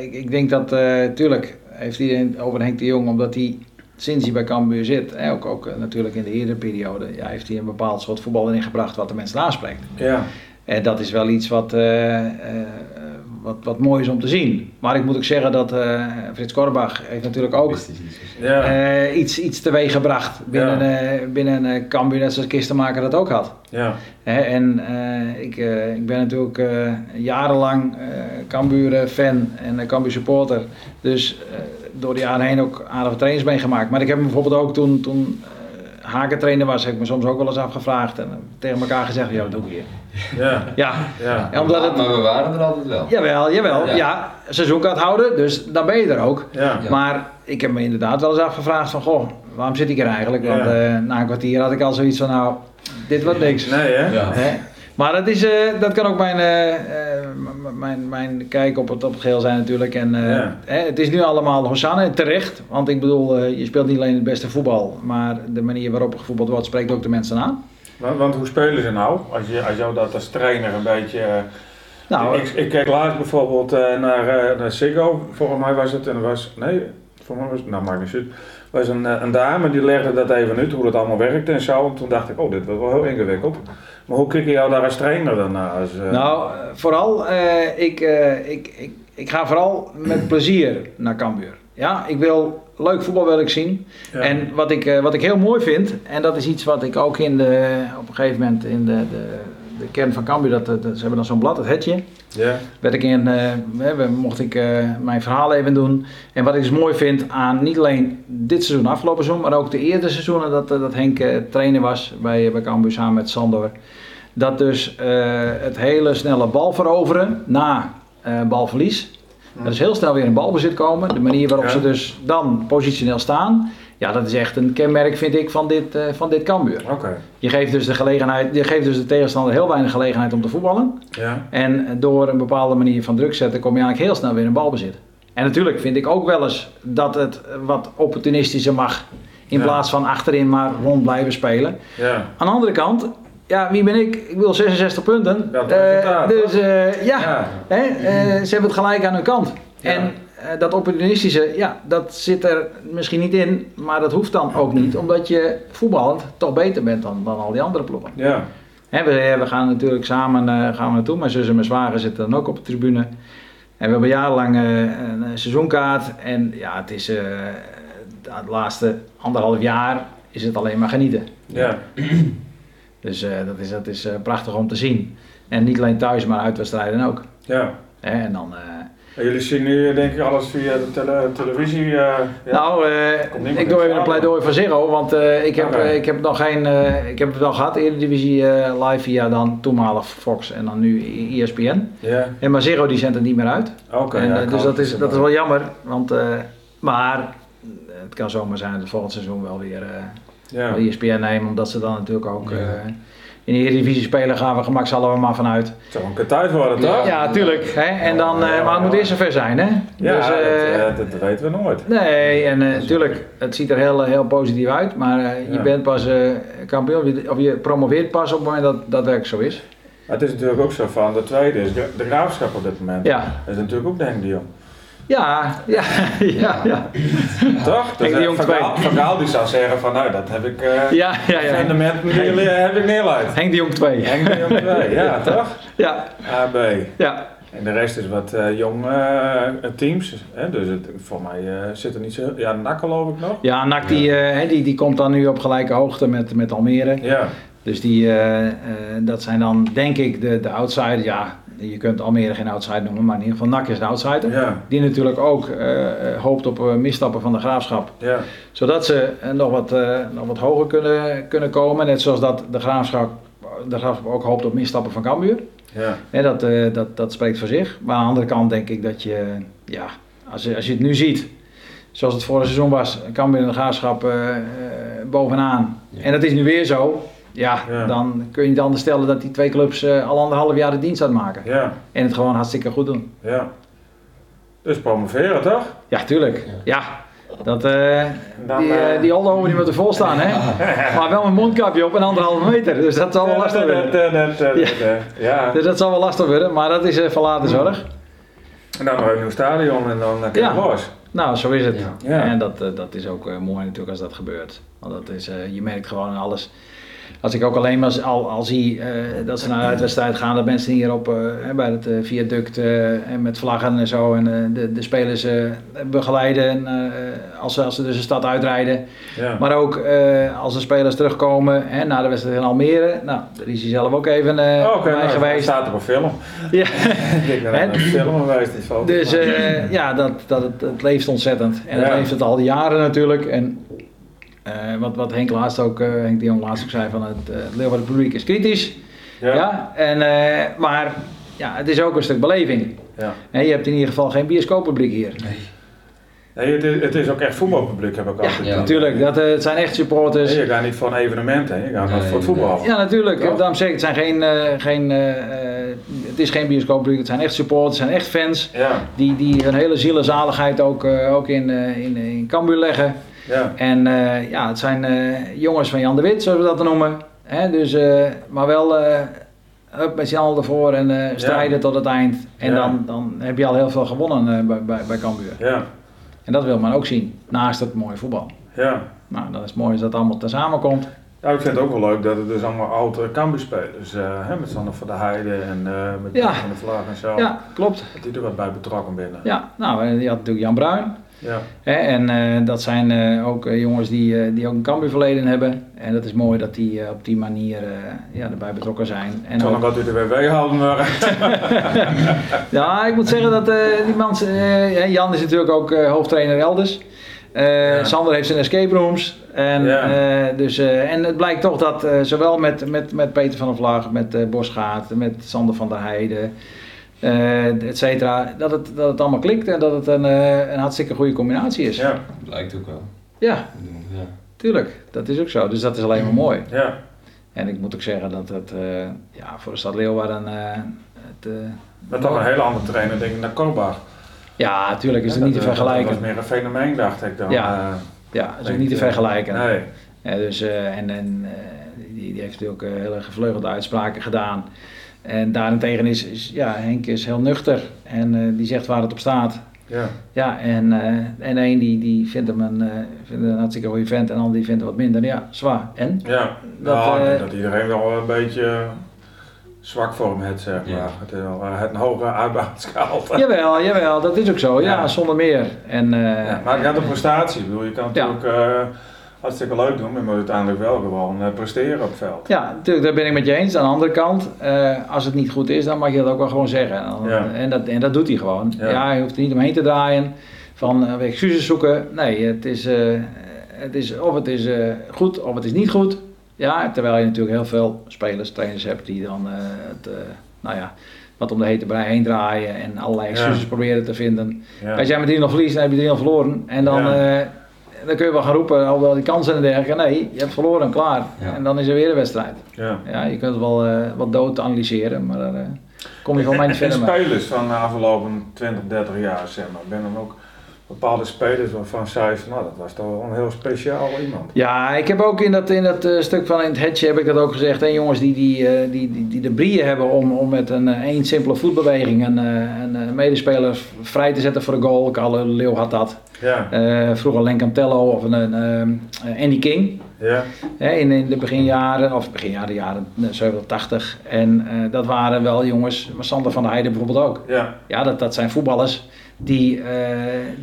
ik, ik denk dat, tuurlijk heeft iedereen over Henk de Jong, omdat hij sinds hij bij Cambuur zit, hè, ook, ook eh, natuurlijk in de eerdere periode, ja, heeft hij een bepaald soort voetbal erin gebracht wat de mensen aanspreekt. Ja. En dat is wel iets wat, eh, eh, wat, wat mooi is om te zien. Maar ik moet ook zeggen dat eh, Frits Korbach heeft natuurlijk ook. Ja. eh, iets, iets teweeg gebracht binnen, eh binnen eh, Cambuur, net zoals Kistenmaker dat ook had. Ja. Hè, en eh, ik, eh, ik ben natuurlijk eh, jarenlang eh Cambuur fan en uh, Cambuur supporter. Dus eh, door de jaren heen ook aardige trainers meegemaakt. Maar ik heb me bijvoorbeeld ook toen, toen eh Haken trainer was, heb ik me soms ook wel eens afgevraagd en tegen elkaar gezegd, ja, wat doe ik hier? Ja. Ja, Ja. Ja, omdat het- Maar we waren er altijd wel. jawel, jawel. Ja, Ja. seizoenkaart houden, dus dan ben je er ook. Ja. Ja. Maar ik heb me inderdaad wel eens afgevraagd van, goh, waarom zit ik er eigenlijk? Want Ja. eh, na een kwartier had ik al zoiets van, nou, dit wordt niks. Nee, hè? Ja. Hè? Maar dat, is, eh, dat kan ook mijn, eh, eh, mijn, mijn kijk op het, op het geheel zijn natuurlijk. En, Ja. hè, het is nu allemaal Hosanna, terecht. Want ik bedoel, je speelt niet alleen het beste voetbal. Maar de manier waarop er gevoetbald wordt, spreekt ook de mensen aan. Want, want hoe spelen ze nou? Als, je, als jou dat als trainer een beetje... Nou, ik, ik keek laatst bijvoorbeeld naar, naar Siggo, volgens mij was het, en was, nee, volgens mij was het, nou maakt niet uit, was een, een dame die legde dat even uit, hoe dat allemaal werkte en zo. En toen dacht ik, oh, dit wordt wel heel ingewikkeld. Maar hoe kijk je jou daar als trainer dan naar? Als, eh, nou vooral, eh, ik, eh, ik, ik, ik ga vooral met [CLEARS THROAT] plezier naar Cambuur. Ja, ik wil leuk voetbal wil ik zien. ja. En wat ik, wat ik heel mooi vind, en dat is iets wat ik ook in de, op een gegeven moment in de, de, de kern van Cambuur, dat, dat, ze hebben dan zo'n blad, het hetje. ja, werd ik in, eh, mocht ik eh, mijn verhaal even doen. En wat ik dus mooi vind aan niet alleen dit seizoen, afgelopen seizoen, maar ook de eerdere seizoenen dat, eh, dat Henk eh, trainer was bij, bij Cambuur samen met Sandor. Dat dus het hele snelle bal veroveren na balverlies. Dat is heel snel weer in balbezit komen. De manier waarop Ja. ze dus dan positioneel staan. Ja, dat is echt een kenmerk vind ik van dit, eh, van dit Cambuur. oké, Je geeft dus de gelegenheid, je geeft dus de tegenstander heel weinig gelegenheid om te voetballen. ja, En door een bepaalde manier van druk zetten kom je eigenlijk heel snel weer in balbezit. En natuurlijk vind ik ook wel eens dat het wat opportunistischer mag. In Ja. plaats van achterin maar rond blijven spelen. ja, Aan de andere kant, ja, wie ben ik? Ik wil 66 punten. Dat Eh, dus eh, ja, Hè, ze hebben het gelijk aan hun kant. Ja. En dat opportunistische, ja, dat zit er misschien niet in. Maar dat hoeft dan ook niet. Omdat je voetballend toch beter bent dan, dan al die andere ploegen. ja, Hè, we, we gaan natuurlijk samen eh, gaan we naartoe. Mijn zus en mijn zwager zitten dan ook op de tribune. En we hebben jarenlang eh, een eh, seizoenkaart. En ja, het is eh, het laatste anderhalf jaar is het alleen maar genieten. Ja. Dus eh, dat is, dat is eh, prachtig om te zien. En niet alleen thuis, maar uitwedstrijden ook. ja. Hè, en dan, eh, jullie zien nu denk ik alles via de tele- televisie. eh, ja. Nou, eh, ik doe even een pleidooi voor Zero, want eh, ik, heb, eh, ik heb nog geen, eh, ik heb het wel gehad, Eredivisie eh live via dan toenmalig Fox en dan nu ESPN. ja. En maar Zero die zendt het niet meer uit. Oké. Ja, eh, dus dat is, dat is wel jammer, want, eh, maar eh, het kan zomaar zijn dat volgend seizoen wel weer eh wel ESPN nemen, omdat ze dan natuurlijk ook. In de Eredivisie spelen, gaan we gemakshalve maar vanuit. Het zou een keer tijd worden, toch? Ja, tuurlijk. Hè? En dan, eh, Ja, maar het moet eerst zover zijn, hè? Ja, dus, dat, eh, eh, dat, dat weten we nooit. Nee, en natuurlijk, het ziet er heel, heel positief uit, maar je Ja. bent pas kampioen, of je promoveert pas op het moment dat dat werk zo is. Maar het is natuurlijk ook zo van, de tweede is de, de graafschap op dit moment. Ja, Dat is natuurlijk ook Denk de Jong. Ja, ja, [LAUGHS] ja, ja, Toch? De Dus, Jong eh, Van Gaal- die zou zeggen van, nou dat heb ik, eh ja, ja, ja. fundament met jullie eh, heb ik neerleid. Henk de Jong 2. Henk de Jong 2, [LAUGHS] ja toch? Ja, AB. ja, En de rest is wat eh jong eh, teams. Hè? Dus het, voor mij eh, zit er niet zo... Ja, NAC geloof ik nog. ja NAC die, eh, hè, die, die komt dan nu op gelijke hoogte met, met Almere. Ja, Dus die, eh, eh, dat zijn dan denk ik de, de outsiders. Ja, je kunt Almere geen outsider noemen, maar in ieder geval NAC is een outsider. ja, Die natuurlijk ook eh, eh, hoopt op eh, misstappen van de graafschap. ja. Zodat ze nog, wat, nog wat hoger kunnen, kunnen komen. Net zoals dat de graafschap, de graafschap ook hoopt op misstappen van Cambuur. ja. Dat, dat, dat spreekt voor zich. Maar aan de andere kant denk ik dat je, ja, als je, als je het nu ziet, zoals het vorige seizoen was, Cambuur en de graafschap bovenaan. Ja. En dat is nu weer zo. Ja, Ja. dan kun je niet anders stellen dat die twee clubs eh, al anderhalf jaar de dienst uitmaken. ja. En het gewoon hartstikke goed doen. ja. Dus promoveren toch? Ja, tuurlijk. Ja, dat, eh, Dan, die, eh, eh, die Aldo die moet er vol staan, hè? [LAUGHS] Maar wel een mondkapje op en anderhalve meter. Dus dat zal wel lastig worden. Ja. ja. Dus dat zal wel lastig worden, maar dat is van later zorg. En dan nog een nieuw stadion en dan kan je Ja. los. Nou, zo is het. Ja. Ja. En dat, eh, dat is ook eh, mooi natuurlijk als dat gebeurt. Want dat is, eh, je merkt gewoon aan alles. Als ik ook alleen maar al, al zie eh, dat ze naar de uitwedstrijd gaan, dat mensen hier op, eh, bij het eh, viaduct en met vlaggen en zo en de, de spelers begeleiden en, als, ze, als ze dus de stad uitrijden. Ja. Maar ook als de spelers terugkomen hè, na de wedstrijd in Almere. Nou, daar is hij zelf ook even Oké, bij nou, dat geweest. staat op een film. Ja. [LAUGHS] ik naar een film geweest. Dus ja, dat, dat, het, het leeft ontzettend. En Ja. leeft het al die jaren natuurlijk. En eh, wat, wat Henk laatst ook, eh, Henk de Jong laatst ook zei van het, uh, het Leeuwarden publiek is kritisch. Ja. ja. en, eh, maar ja, het is ook een stuk beleving. Ja. En je hebt in ieder geval geen bioscooppubliek hier. Nee, het, is, het is ook echt voetbalpubliek, heb ik altijd. Ja. Natuurlijk, dat, het zijn echt supporters. Nee, je gaat niet voor een evenement, hè. je gaat Nee, voor het voetbal. Ja, natuurlijk. Daarom zeg ik, het, zijn geen, eh, geen, het is geen bioscooppubliek, het zijn echt supporters, het zijn echt fans. Ja, Die, die hun hele zielenzaligheid ook, eh, ook in, eh, in, in Cambuur leggen. Ja, En eh, ja, het zijn eh, jongens van Jan de Wit, zoals we dat noemen. Hè, dus, eh, maar wel up met z'n allen ervoor en strijden tot het eind. En Ja. dan, dan heb je al heel veel gewonnen bij, bij, bij Cambuur. ja, En dat wil men ook zien, naast het mooie voetbal. ja. Nou, dan is mooi als dat allemaal tezamen komt. Ja, ik vind het ook wel leuk dat het dus allemaal oude Cambuur-spelers, hè, met Sander van der Heijden en met Ja. van de Vlag en zo, Ja, klopt. dat die er wat bij betrokken binnen. Ja, nou, en je had natuurlijk Jan Bruin. Ja, en eh, dat zijn eh, ook eh, jongens die, die ook een Cambuur verleden hebben. En dat is mooi dat die op die manier ja, erbij betrokken zijn. En Zal ook- wat de WW houden, maar... Ja, ik moet zeggen dat die man, Jan is natuurlijk ook hoofdtrainer elders. Ja. Sander heeft zijn escape rooms. En, Ja. dus, en het blijkt toch dat zowel met, met, met Peter van der Vlag, met Bosgaard, met Sander van der Heijden, eh et cetera, dat het, dat het allemaal klikt en dat het een, eh, een hartstikke goede combinatie is. Ja, Lijkt ook wel. ja, Ja. tuurlijk. Dat is ook zo. Dus dat is alleen maar mooi. ja, En ik moet ook zeggen dat het eh, ja, voor de stad Leeuwarden... eh, het, eh, met toch een hele andere trainer, denk ik, naar Kobach. ja, natuurlijk is het niet te vergelijken. Dat was meer een fenomeen, dacht ik dan. Ja. Ja, dat is ook niet te vergelijken. Nee. Ja, dus, eh, en en eh, die, die heeft natuurlijk eh, hele gevleugelde uitspraken gedaan. En daarentegen is, is ja, Henk is heel nuchter en eh, die zegt waar het op staat. Ja, Ja, en, eh, en een die, die vindt hem een, eh, vindt een hartstikke goede vent en de ander die vindt hem wat minder. Ja, zwaar. En? ja. Dat, nou, eh, dat iedereen wel een beetje zwak voor hem heeft, zeg maar. Ja. Het is wel het een hoge uitbaanschaal. [LAUGHS] Jawel, jawel, dat is ook zo. Ja, Ja. zonder meer. En, eh, Ja, maar het gaat om prestatie. Ik bedoel, je kan Ja. natuurlijk eh, hartstikke leuk doen, maar je moet uiteindelijk wel gewoon eh, presteren op het veld. Ja, natuurlijk, daar ben ik met je eens. Aan de andere kant, eh, als het niet goed is, dan mag je dat ook wel gewoon zeggen. Ja. En, dat, en dat doet hij gewoon. Ja. Ja. je hoeft er niet omheen te draaien van eh, excuses zoeken. Nee, het is, het is of het is goed of het is niet goed. Ja, terwijl je natuurlijk heel veel spelers, trainers hebt die dan het, nou ja, wat om de hete brei heen draaien en allerlei excuses Ja. proberen te vinden. Als jij met 3-0 verliest, dan heb je 3-0 verloren. En dan, dan kun je wel gaan roepen, al wel die kansen en dergelijke. Nee, je hebt verloren, klaar. Ja. En dan is er weer een wedstrijd. Ja. Ja, je kunt het wel eh, wat dood analyseren, maar daar eh, kom je van mij niet En, en verder mee. spelers van de afgelopen 20, 30 jaar, zeg maar. Ben dan ook bepaalde spelers waarvan van, nou, dat was toch wel een heel speciaal iemand. Ja, ik heb ook in dat, in dat eh, stuk van in het hetje heb ik dat ook gezegd. Hè, jongens die, die, eh, die, die, die de brieën hebben om, om met een eh, één simpele voetbeweging een, een medespeler vrij te zetten voor de goal. Carlo Leeuw had dat. Ja, vroeger Len Cantello of een, een, Andy King. Ja, in, in de beginjaren, of beginjaren, jaren 70, 80. En eh, dat waren wel jongens, maar Sander van der Heijden bijvoorbeeld ook. ja. Ja, dat, dat zijn voetballers die, eh,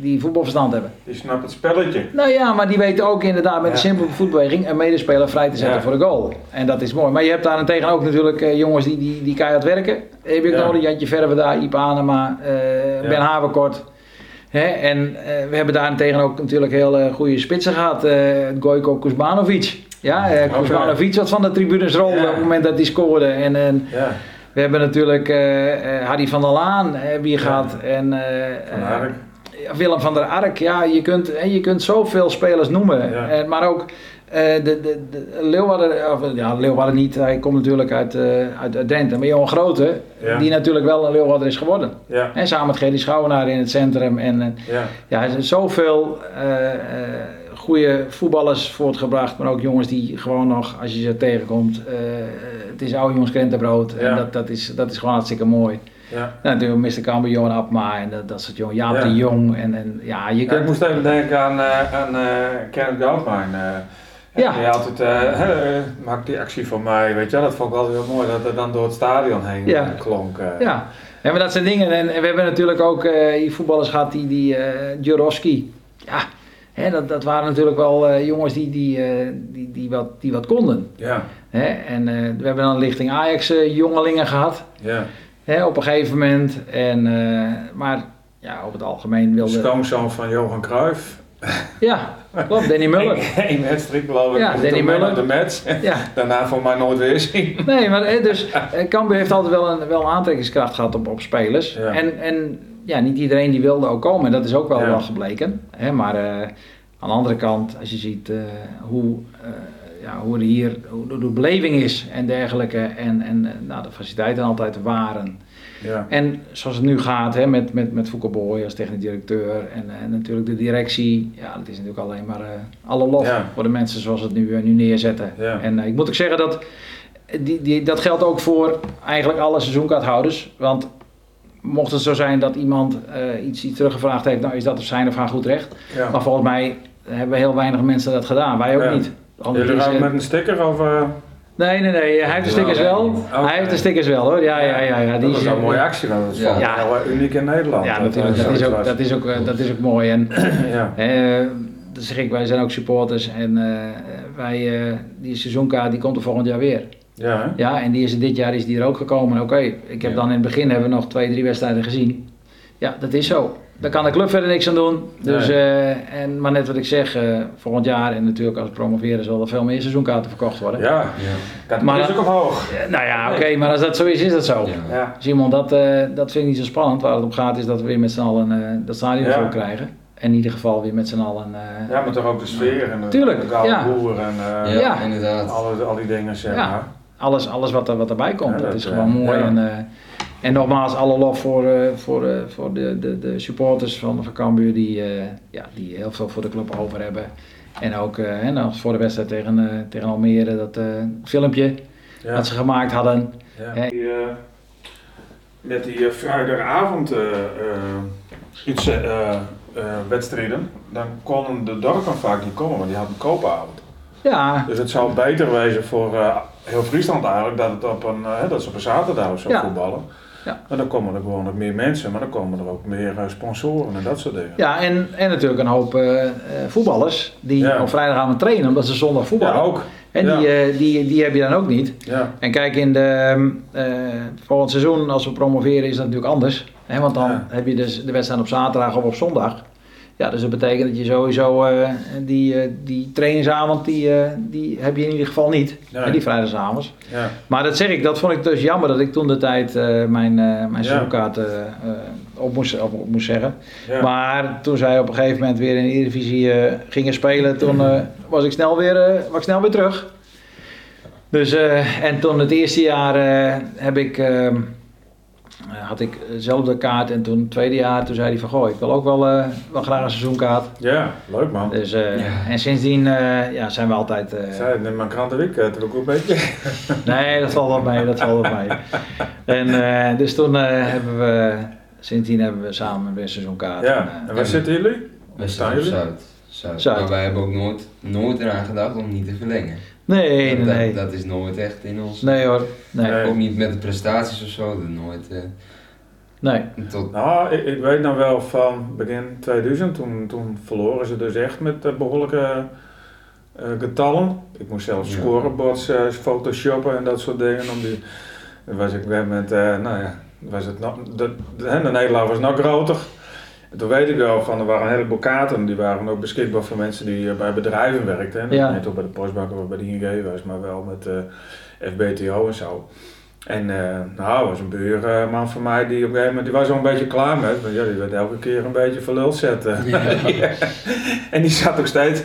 die voetbalverstand hebben. Je snapt het spelletje. Nou ja, maar die weten ook inderdaad met Ja. een simpele voetbeweging een medespeler vrij te zetten Ja. voor de goal. En dat is mooi. Maar je hebt daarentegen ook natuurlijk eh, jongens die, die, die keihard werken. Heb ook Ja. nodig, Jantje Verve daar, Iep Anema, eh. Ben Haverkort. Hè? En eh, we hebben daarentegen ook natuurlijk heel goede spitsen gehad. eh Gojko Kuzmanovic. Ja, Oké. Kuzmanovic wat van de tribunes rolde Ja. op het moment dat hij scoorde. En, en Ja, we hebben natuurlijk Harry van der Laan hebben hier gehad. En, van Willem van der Ark, ja, je kunt, je kunt zoveel spelers noemen. Maar ook eh, de, de, de Leeuwarden, of, ja, Leeuwarden niet, hij komt natuurlijk uit, eh uit, uit Drenthe. Maar Johan Grote, Ja. die natuurlijk wel een Leeuwarder is geworden. Ja, En samen met Gerry Schouwenaar in het centrum. En ja, er zijn zoveel eh goede voetballers voortgebracht. Maar ook jongens die gewoon nog, als je ze tegenkomt, het is oude jongens krentenbrood. Ja. En dat, dat, is, dat is gewoon hartstikke mooi. ja. Nou, natuurlijk Mr. Kamber, Johan Apma en dat, dat soort jongen. Jaap Ja. de Jong. En, en ja, je ik moest even denken aan, aan Kenneth Goudmine. Ja. Die altijd, eh, maakt die actie voor mij, weet je wel. Dat vond ik altijd heel mooi, dat het dan door het stadion heen Ja. eh, klonk. eh. Ja. ja, maar dat zijn dingen. En we hebben natuurlijk ook die voetballers gehad, die, die Jurowski. Ja, hè, dat, dat waren natuurlijk wel jongens die, die, die, die, wat, die wat konden. Ja, Hè? En we hebben dan lichting Ajax jongelingen gehad. ja. Hè, op een gegeven moment. En, maar ja, op het algemeen De wilde... schoonzoon van Johan Cruijff. Ja, klopt. Danny Muller. Eén wedstrijd geloof ik. Ja, Danny Muller. De match. [LAUGHS] Ja, Daarna voor mij nooit weer zien. Nee, maar eh, dus [LAUGHS] eh, Cambuur heeft altijd wel een, wel een aantrekkingskracht gehad op, op spelers. Ja. En, en ja, niet iedereen die wilde ook komen. En dat is ook wel, Ja. wel gebleken. Hè? Maar eh, aan de andere kant, als je ziet hoe, ja, hoe er hier hoe de, beleving is en dergelijke. En, en nou, de faciliteiten altijd waren. Ja, En zoals het nu gaat hè, met, met, met Foucault Boy als technisch directeur. En, en natuurlijk de directie. Ja, dat is natuurlijk alleen maar eh, alle lof Ja. voor de mensen zoals het nu, eh, nu neerzetten. Ja. En eh, ik moet ook zeggen dat die, die, dat geldt ook voor eigenlijk alle seizoenkaarthouders. Want mocht het zo zijn dat iemand eh, iets, iets teruggevraagd heeft, nou is dat of zijn of haar goed recht. Maar volgens mij hebben heel weinig mensen dat gedaan. Wij ook niet. Jullie gaan eh, met een sticker of... nee, nee, nee. Hij heeft de stickers wel. Hij heeft de stickers wel hoor. Ja, ja, ja. ja. dat is een mooie actie, dat is Ja. uniek in Nederland. Ja, Dat, natuurlijk. Dat is ook, dat is ook, eh, dat is ook mooi. En [CLEARS THROAT] Ja, Eh, dus zeg ik, wij zijn ook supporters en eh, wij, eh, die seizoenkaart die komt er volgend jaar weer. ja, hè? Ja, en die is er dit jaar is die er ook gekomen. Oké, ik heb Ja. dan in het begin hebben we nog twee, drie wedstrijden gezien. Ja, dat is zo. Daar kan de club verder niks aan doen. Dus, Nee. eh, en, maar net wat ik zeg, eh, volgend jaar en natuurlijk als we promoveren zal er veel meer seizoenkaarten verkocht worden. Ja, Ja. dat Maar- is ook omhoog. Eh, nou ja, oké, maar als dat zo is, is dat zo. Ja. Ja, Simon, dat, eh, dat vind ik niet zo spannend. Waar het om gaat is dat we weer met z'n allen eh, dat stadion Ja. krijgen. En in ieder geval weer met z'n allen... eh, ja maar toch ook de sfeer en de, Tuurlijk, de ja. boer en eh, Ja, Ja. inderdaad. alle, al die dingen, zeg Ja. maar. alles, alles wat, er, wat erbij komt, Ja, dat, dat, is gewoon mooi. ja. En, eh, en nogmaals, alle lof voor, eh, voor, eh, voor de, de, de supporters van, van Cambuur die, eh, ja, die heel veel voor de club over hebben. En ook eh, hè, nou, voor de wedstrijd tegen, eh, tegen Almere, dat eh, filmpje Ja. dat ze gemaakt hadden. Ja. Hè. Die, eh, met die vrijdagavond iets, eh, eh, wedstrijden, dan konden de dorpen vaak niet komen, want die hadden een koopavond. Ja, Dus het zou beter wezen voor eh, heel Friesland eigenlijk dat, het op een, dat ze op een zaterdag of zo Ja. voetballen. Ja. En dan komen er gewoon nog meer mensen, maar dan komen er ook meer eh, sponsoren en dat soort dingen. Ja, en, en natuurlijk een hoop eh, eh, voetballers die Ja. op vrijdagavond trainen omdat ze zondag voetballen. Ja, ook. En Ja. die, die, die heb je dan ook niet. Ja, En kijk, in de eh, volgend seizoen, als we promoveren, is dat natuurlijk anders. Hè? Want dan heb je dus de wedstrijd op zaterdag of op zondag. Ja, dus dat betekent dat je sowieso eh, die, eh, die trainingsavond, die, eh, die heb je in ieder geval niet. Nee. Die vrijdagavonds. ja. Maar dat zeg ik, dat vond ik dus jammer dat ik toen de tijd mijn, mijn seizoenkaart op, moest, op, op moest zeggen. ja. Maar toen zij op een gegeven moment weer in de Eredivisie gingen spelen, toen was, ik snel weer, was ik snel weer terug. Dus, en toen het eerste jaar heb ik, ehm, eh, had ik dezelfde kaart en toen het tweede jaar, toen zei hij van goh, ik wil ook wel, eh, wel graag een seizoenkaart. ja, leuk man. Dus, eh, Ja. En sindsdien eh, ja, zijn we altijd... eh, Zij neem maar krantenweek, het ook een beetje. [LAUGHS] Nee, dat valt wel mee, dat valt wel mee. En eh, dus toen eh, hebben we, sindsdien hebben we samen weer een seizoenkaart. Ja, En, eh, en waar zitten jullie? Wij Staan jullie? Zuid. Zuid. Zuid. Maar wij hebben ook nooit, nooit eraan gedacht om niet te verlengen. Nee, nee, dat, nee. Dat, dat is nooit echt in ons. Nee hoor, nee. Nee. Ook niet met de prestaties of zo. Dat nooit. eh, nee. tot, Nou, ik, ik weet nog wel van begin 2000, toen, toen verloren ze dus echt met eh, behoorlijke eh, getallen. Ik moest zelfs Ja. scoreboards eh, photoshoppen en dat soort dingen. Om die, dan was ik op een gegeven moment, eh, nou ja, was het nog, de, de, hè, de Nederlander was nog groter. En toen weet ik wel van, er waren een heleboel kaarten, die waren ook beschikbaar voor mensen die eh, bij bedrijven werkten. Ja. Niet ook bij de postbank of bij de ING was, maar wel met eh, FBTO en zo. En eh nou, was een buurman van mij die op een gegeven moment, die was al een beetje klaar met, want ja, die werd elke keer een beetje verluld zetten. [LAUGHS] en die zat ook steeds,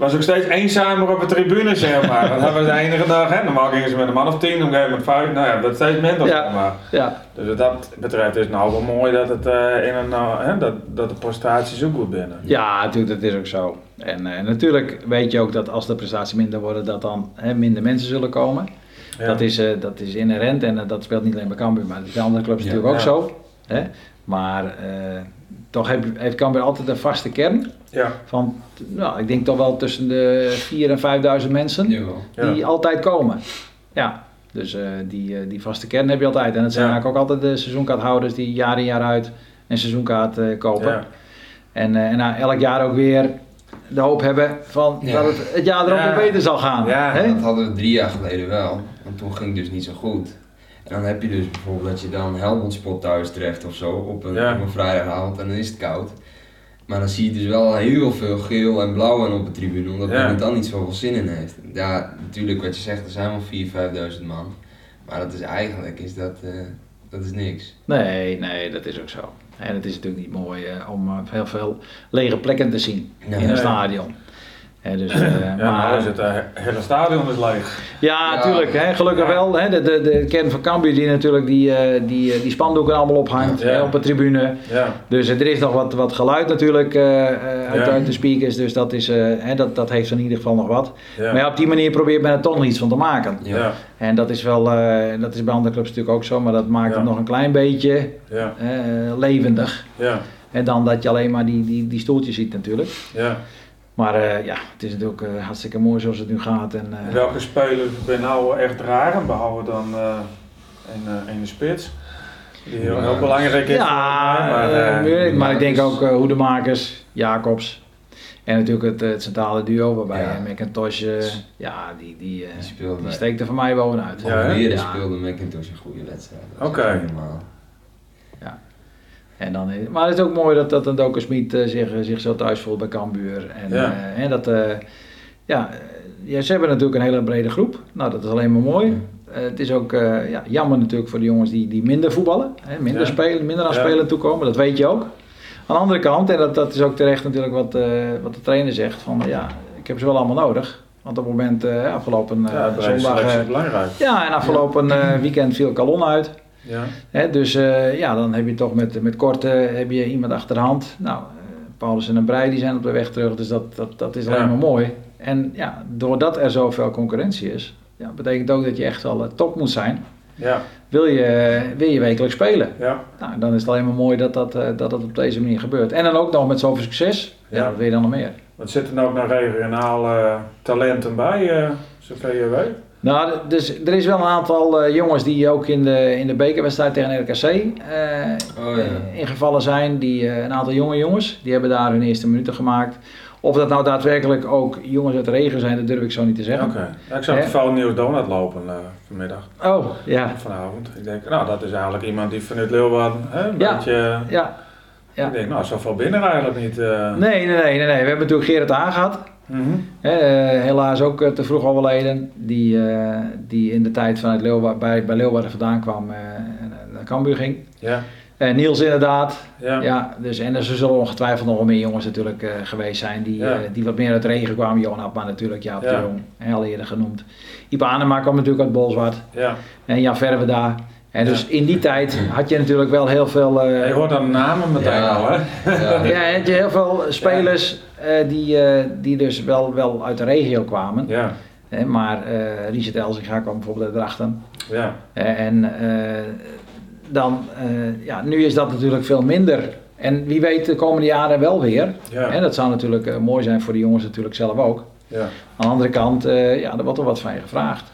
was ook steeds eenzamer op de tribune, zeg maar. [LAUGHS] Dat was de enige dag, hè. Normaal gingen ze met een man of tien, op een gegeven moment vijf, nou ja, dat steeds minder, Ja. zeg maar. Ja, Dus wat dat betreft is het nou wel mooi dat, het, eh, in een, eh, hè, dat, dat de prestaties ook goed binnen. ja, natuurlijk, dat is ook zo. En eh, natuurlijk weet je ook dat als de prestaties minder worden, dat dan hè, minder mensen zullen komen. Ja. Dat, is, dat is inherent en dat speelt niet alleen bij Cambuur, maar bij andere clubs natuurlijk ook zo. Hè? Maar toch heeft, heeft Cambuur altijd een vaste kern Ja, van, nou, ik denk toch wel tussen de 4.000 en 5.000 mensen. jawel. ja. die altijd komen. Ja, dus eh, die, eh, die vaste kern heb je altijd. En het zijn Ja. eigenlijk ook altijd de seizoenkaarthouders die jaar in jaar uit een seizoenkaart eh, kopen. Ja. En, eh, en nou, elk jaar ook weer de hoop hebben van Ja. dat het het jaar erop Ja. weer beter zal gaan. Ja, Hè? Dat hadden we drie jaar geleden wel. Want toen ging het dus niet zo goed. En dan heb je dus bijvoorbeeld dat je dan Helmond Spot thuis treft of zo op een, Ja. op een vrijdagavond en dan is het koud. Maar dan zie je dus wel heel veel geel en blauw aan op de tribune, omdat Ja. men dan niet zoveel zin in heeft. Ja, natuurlijk wat je zegt, er zijn wel 4.000, 5.000 man. Maar dat is eigenlijk, is dat, eh, dat is niks. Nee, nee, dat is ook zo. En het is natuurlijk niet mooi eh, om eh, heel veel lege plekken te zien Nee. in een stadion. Dus, [CLEARS THROAT] eh, Ja, maar maar, is het eh, hele stadion is leeg. Ja, Ja. natuurlijk. Hè, gelukkig Ja. wel. Hè, de, de, de kern van Cambuur die natuurlijk die, eh, die, eh, die spandoeken allemaal ophangt Ja. hè, op de tribune. Ja, Dus eh, er is nog wat, wat geluid natuurlijk eh, eh, uit, Ja. uit de speakers. Dus dat, is, eh, hè, dat, dat heeft in ieder geval nog wat. ja. Maar ja, op die manier probeert men er toch nog iets van te maken. En dat is wel, eh, dat is bij andere clubs natuurlijk ook zo. Maar dat maakt Ja. het nog een klein beetje ja, eh, levendig. ja, En dan dat je alleen maar die, die, die stoeltjes ziet natuurlijk. ja. Maar eh, ja, het is natuurlijk eh, hartstikke mooi zoals het nu gaat. En, eh, Welke spelers ben nou echt raar, behalve dan eh een, eh, een spits? Die heel, heel Ja. belangrijk is. Ja, mij, ik, maar ik denk ook Hoedemakers, Jacobs. En natuurlijk het, het centrale duo waarbij Ja. ja. McIntosh, ja, die, die, eh, Die speelde die bij- steekt er voor mij bovenuit. Ja, Ja. speelde McIntosh een goede wedstrijd. Oké. niet normaal. En dan, maar het is ook mooi dat, dat een Doken Smit eh, zich, zich zo thuis voelt bij Cambuur. En, Ja. eh, en dat, eh, ja, eh, ja, ze hebben natuurlijk een hele brede groep. Nou, dat is alleen maar mooi. Eh, het is ook eh, ja, jammer natuurlijk voor de jongens die, die minder voetballen. Hè, minder, Ja. spelen, minder aan Ja. spelen toekomen, dat weet je ook. Aan de andere kant, en dat, dat is ook terecht natuurlijk wat, eh, wat de trainer zegt, van ja, ik heb ze wel allemaal nodig. Want op het moment, eh, afgelopen eh, zondag... eh, ja, en afgelopen eh, weekend viel Calon uit. Ja, dus eh, ja, dan heb je toch met, met Korte heb je iemand achter de hand. Nou, eh, Paulus en Brei die zijn op de weg terug, dus dat, dat, dat is alleen Ja. maar mooi. En ja, doordat er zoveel concurrentie is, ja, betekent ook dat je echt wel eh, top moet zijn. ja, Wil je, wil je wekelijks spelen? ja, Nou, dan is het alleen maar mooi dat dat, dat, dat op deze manier gebeurt. En dan ook nog met zoveel succes, ja, Ja. dat wil je dan nog meer. Wat zitten er ook nog regionaal eh, talenten bij, eh zover je weet? Nou, dus er is wel een aantal eh, jongens die ook in de, in de bekerwedstrijd tegen RKC eh, Oh ja. ingevallen zijn. Die, eh, een aantal jonge jongens, die hebben daar hun eerste minuten gemaakt. Of dat nou daadwerkelijk ook jongens uit de regen zijn, dat durf ik zo niet te zeggen. Oké. Ja, ik zag toevallig Nieuws Donut lopen eh, vanmiddag, Oh, ja. vanavond. Ik denk, nou, dat is eigenlijk iemand die vanuit Leeuwarden hè, een Ja. beetje... ja. Ja. Ik denk, nou, zoveel binnen eigenlijk niet. eh. Nee, nee, nee, nee, nee. We hebben natuurlijk Gerrit Haan Mhm. Eh, helaas ook eh, te vroeg overleden. Die, eh, die in de tijd vanuit Leeuwarden, bij, bij Leeuwarden vandaan kwam en naar Cambuur ging. Ja, Niels inderdaad. ja. Ja, dus, en er zullen ongetwijfeld nog wel meer jongens natuurlijk geweest zijn die, Ja. die wat meer uit regen kwamen. Johan Abma natuurlijk, Jaap Ja. de Jong, al eerder genoemd. Ipa Anema kwam natuurlijk uit Bolzwart. ja. En Jan Verwe daar. En dus Ja. in die tijd had je natuurlijk wel heel veel... eh, Je hoort dan namen meteen Ja. al, hè? Ja, [LAUGHS] ja, had je heel veel spelers eh, die, eh, die dus wel, wel uit de regio kwamen. Ja, Hè, maar eh Richard Elzinga kwam bijvoorbeeld uit Drachten. ja. Eh, en eh, dan, eh, ja, nu is dat natuurlijk veel minder. En wie weet de komende jaren wel weer. Ja, En dat zou natuurlijk eh, mooi zijn voor de jongens natuurlijk zelf ook. ja. Aan de andere kant, eh, ja, er wordt er wat van je gevraagd.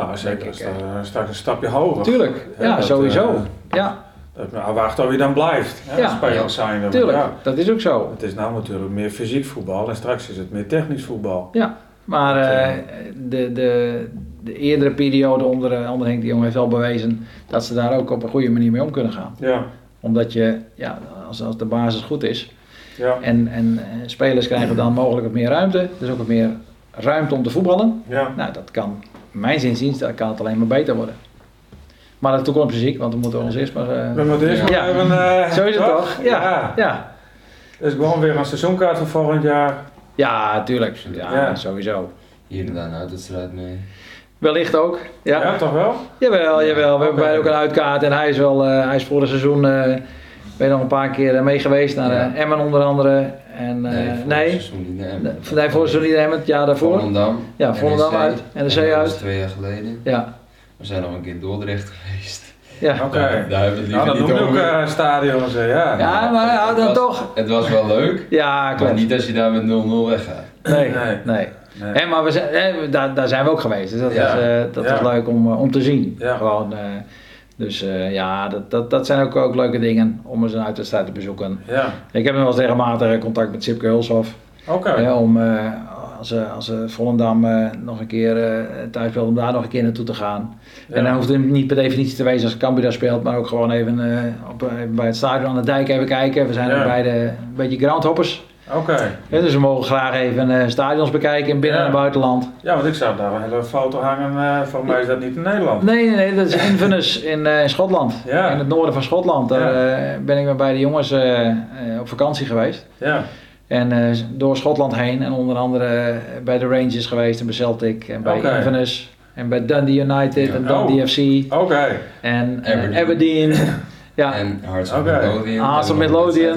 Nou, zeker. Ik, Dat eh, straks een stapje hoger. Tuurlijk, Ja, ja, dat, sowieso. eh, ja, Dat, nou, wacht tot je dan blijft. Hè, Ja. spelers zijn tuurlijk. Ja. Dat is ook zo. Het is nou natuurlijk meer fysiek voetbal en straks is het meer technisch voetbal. Ja, maar eh, de, de, de eerdere periode onder, eh, onder Henk de Jong heeft wel bewezen dat ze daar ook op een goede manier mee om kunnen gaan. Ja, Omdat je, ja, als, als de basis goed is ja, en, en eh, spelers krijgen dan mogelijk wat meer ruimte, dus ook wat meer ruimte om te voetballen. ja. Nou, dat kan, mijn zinziens, dat kan het alleen maar beter worden. Maar de toekomst is ziek, want we moeten ons eerst maar... eh, We moeten eerst Ja. maar even... eh, [LAUGHS] zo is het toch? Ja, Ja. ja. Dus gewoon weer een seizoenkaart voor volgend jaar. Ja, tuurlijk. Ja, Ja. sowieso. Hier en daar een uitwedstrijd mee. Wellicht ook. Ja, Ja, toch wel? jawel, jawel. We hebben beide ook een uitkaart en hij is wel, eh, hij is voor het seizoen, eh ben je nog een paar keer mee geweest naar Ja. Emmen onder andere. En, eh, Nee, voor nee, het seizoen niet. Nee, nee, nee, voor het seizoen niet jaar daarvoor. Volendam. Ja, Volendam NEC. uit, NEC En dat was uit. twee jaar geleden. Ja, We zijn nog een keer in Dordrecht geweest. ja. Oké. Daar, daar hebben we het Nou, dat ook eh, stadions, eh, ja. Ja, maar ja, Het dan was- toch. Het was wel leuk, Ja, maar klopt. niet als je daar met 0-0 weggaat. Nee, Nee. nee. Nee. Hè, maar we zijn, hè, daar, daar zijn we ook geweest. Dus dat, Ja. is, eh, dat Ja. is leuk om, eh, om te zien. Ja. Gewoon, eh, dus eh, ja, dat, dat, dat zijn ook, ook leuke dingen om eens een uitwedstrijd te bezoeken. Ja, Ik heb nog wel eens regelmatig contact met Sipke Hulshoff. oké. hè, om, eh, als, eh, als eh, Volendam eh, nog een keer eh, thuis speelt, om daar nog een keer naartoe te gaan. En dan hoeft het niet per definitie te wezen als Cambuur daar speelt, maar ook gewoon even, eh, op, eh, bij het stadion aan de dijk even kijken. We zijn Ja. ook beide een beetje groundhoppers. Oké. dus we mogen graag even eh, stadions bekijken in binnen- Ja. en buitenland. Ja, want ik zag daar een hele foto hangen. eh volgens mij is dat niet in Nederland. Nee, nee, nee, dat is Inverness [LAUGHS] in, eh, in Schotland. Ja. In het noorden van Schotland. Daar eh, ben ik met beide jongens eh, eh, op vakantie geweest. Ja, En eh, door Schotland heen. En onder andere bij de Rangers geweest en bij Celtic. En bij. Inverness. En bij Dundee United Ja. en Dundee Oh. FC. oké. En eh, Aberdeen. Aberdeen. [LAUGHS] ja, En Hearts of. Midlothian. Hearts of Midlothian.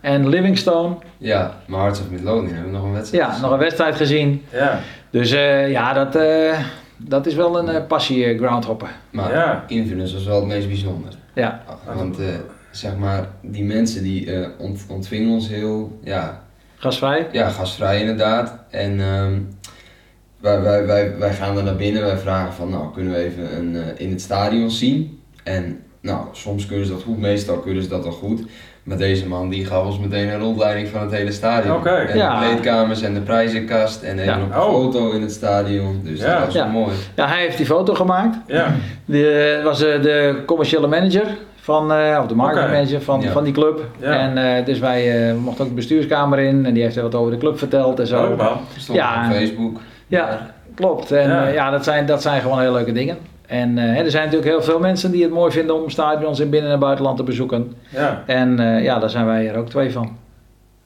En Livingstone. Ja, maar Hearts of Midlothian hebben we nog een wedstrijd Ja, nog een wedstrijd gezien. Ja, Dus eh, ja, dat, eh, dat is wel een eh, passie groundhoppen. Maar Ja. Inverness was wel het meest bijzonder. Ja, Want eh, zeg maar, die mensen die eh, ont- ontvingen ons heel, ja, gasvrij. ja gastvrij inderdaad. En ehm, wij, wij, wij, wij gaan er naar binnen, wij vragen van, nou, kunnen we even een, eh, in het stadion zien? En nou, soms kunnen ze dat goed, meestal kunnen ze dat wel goed. Maar deze man die gaf ons meteen een rondleiding van het hele stadion. Oké. En Ja. de kleedkamers en de prijzenkast en even Ja. op een Oh. foto in het stadion. Dus Ja. dat was wel Ja. mooi. Ja, hij heeft die foto gemaakt. ja. Die eh, was eh, de commerciële manager van, eh, of de marketingmanager van, Ja. van die club. Ja. En eh, dus wij eh, mochten ook de bestuurskamer in en die heeft er wat over de club verteld en zo. Stond Ja. op Facebook. Ja, klopt. En Ja. dat, zijn, dat zijn gewoon heel leuke dingen. En eh, hè, er zijn natuurlijk heel veel mensen die het mooi vinden om stadions in binnen- en buitenland te bezoeken. Ja. En eh, ja, daar zijn wij er ook twee van.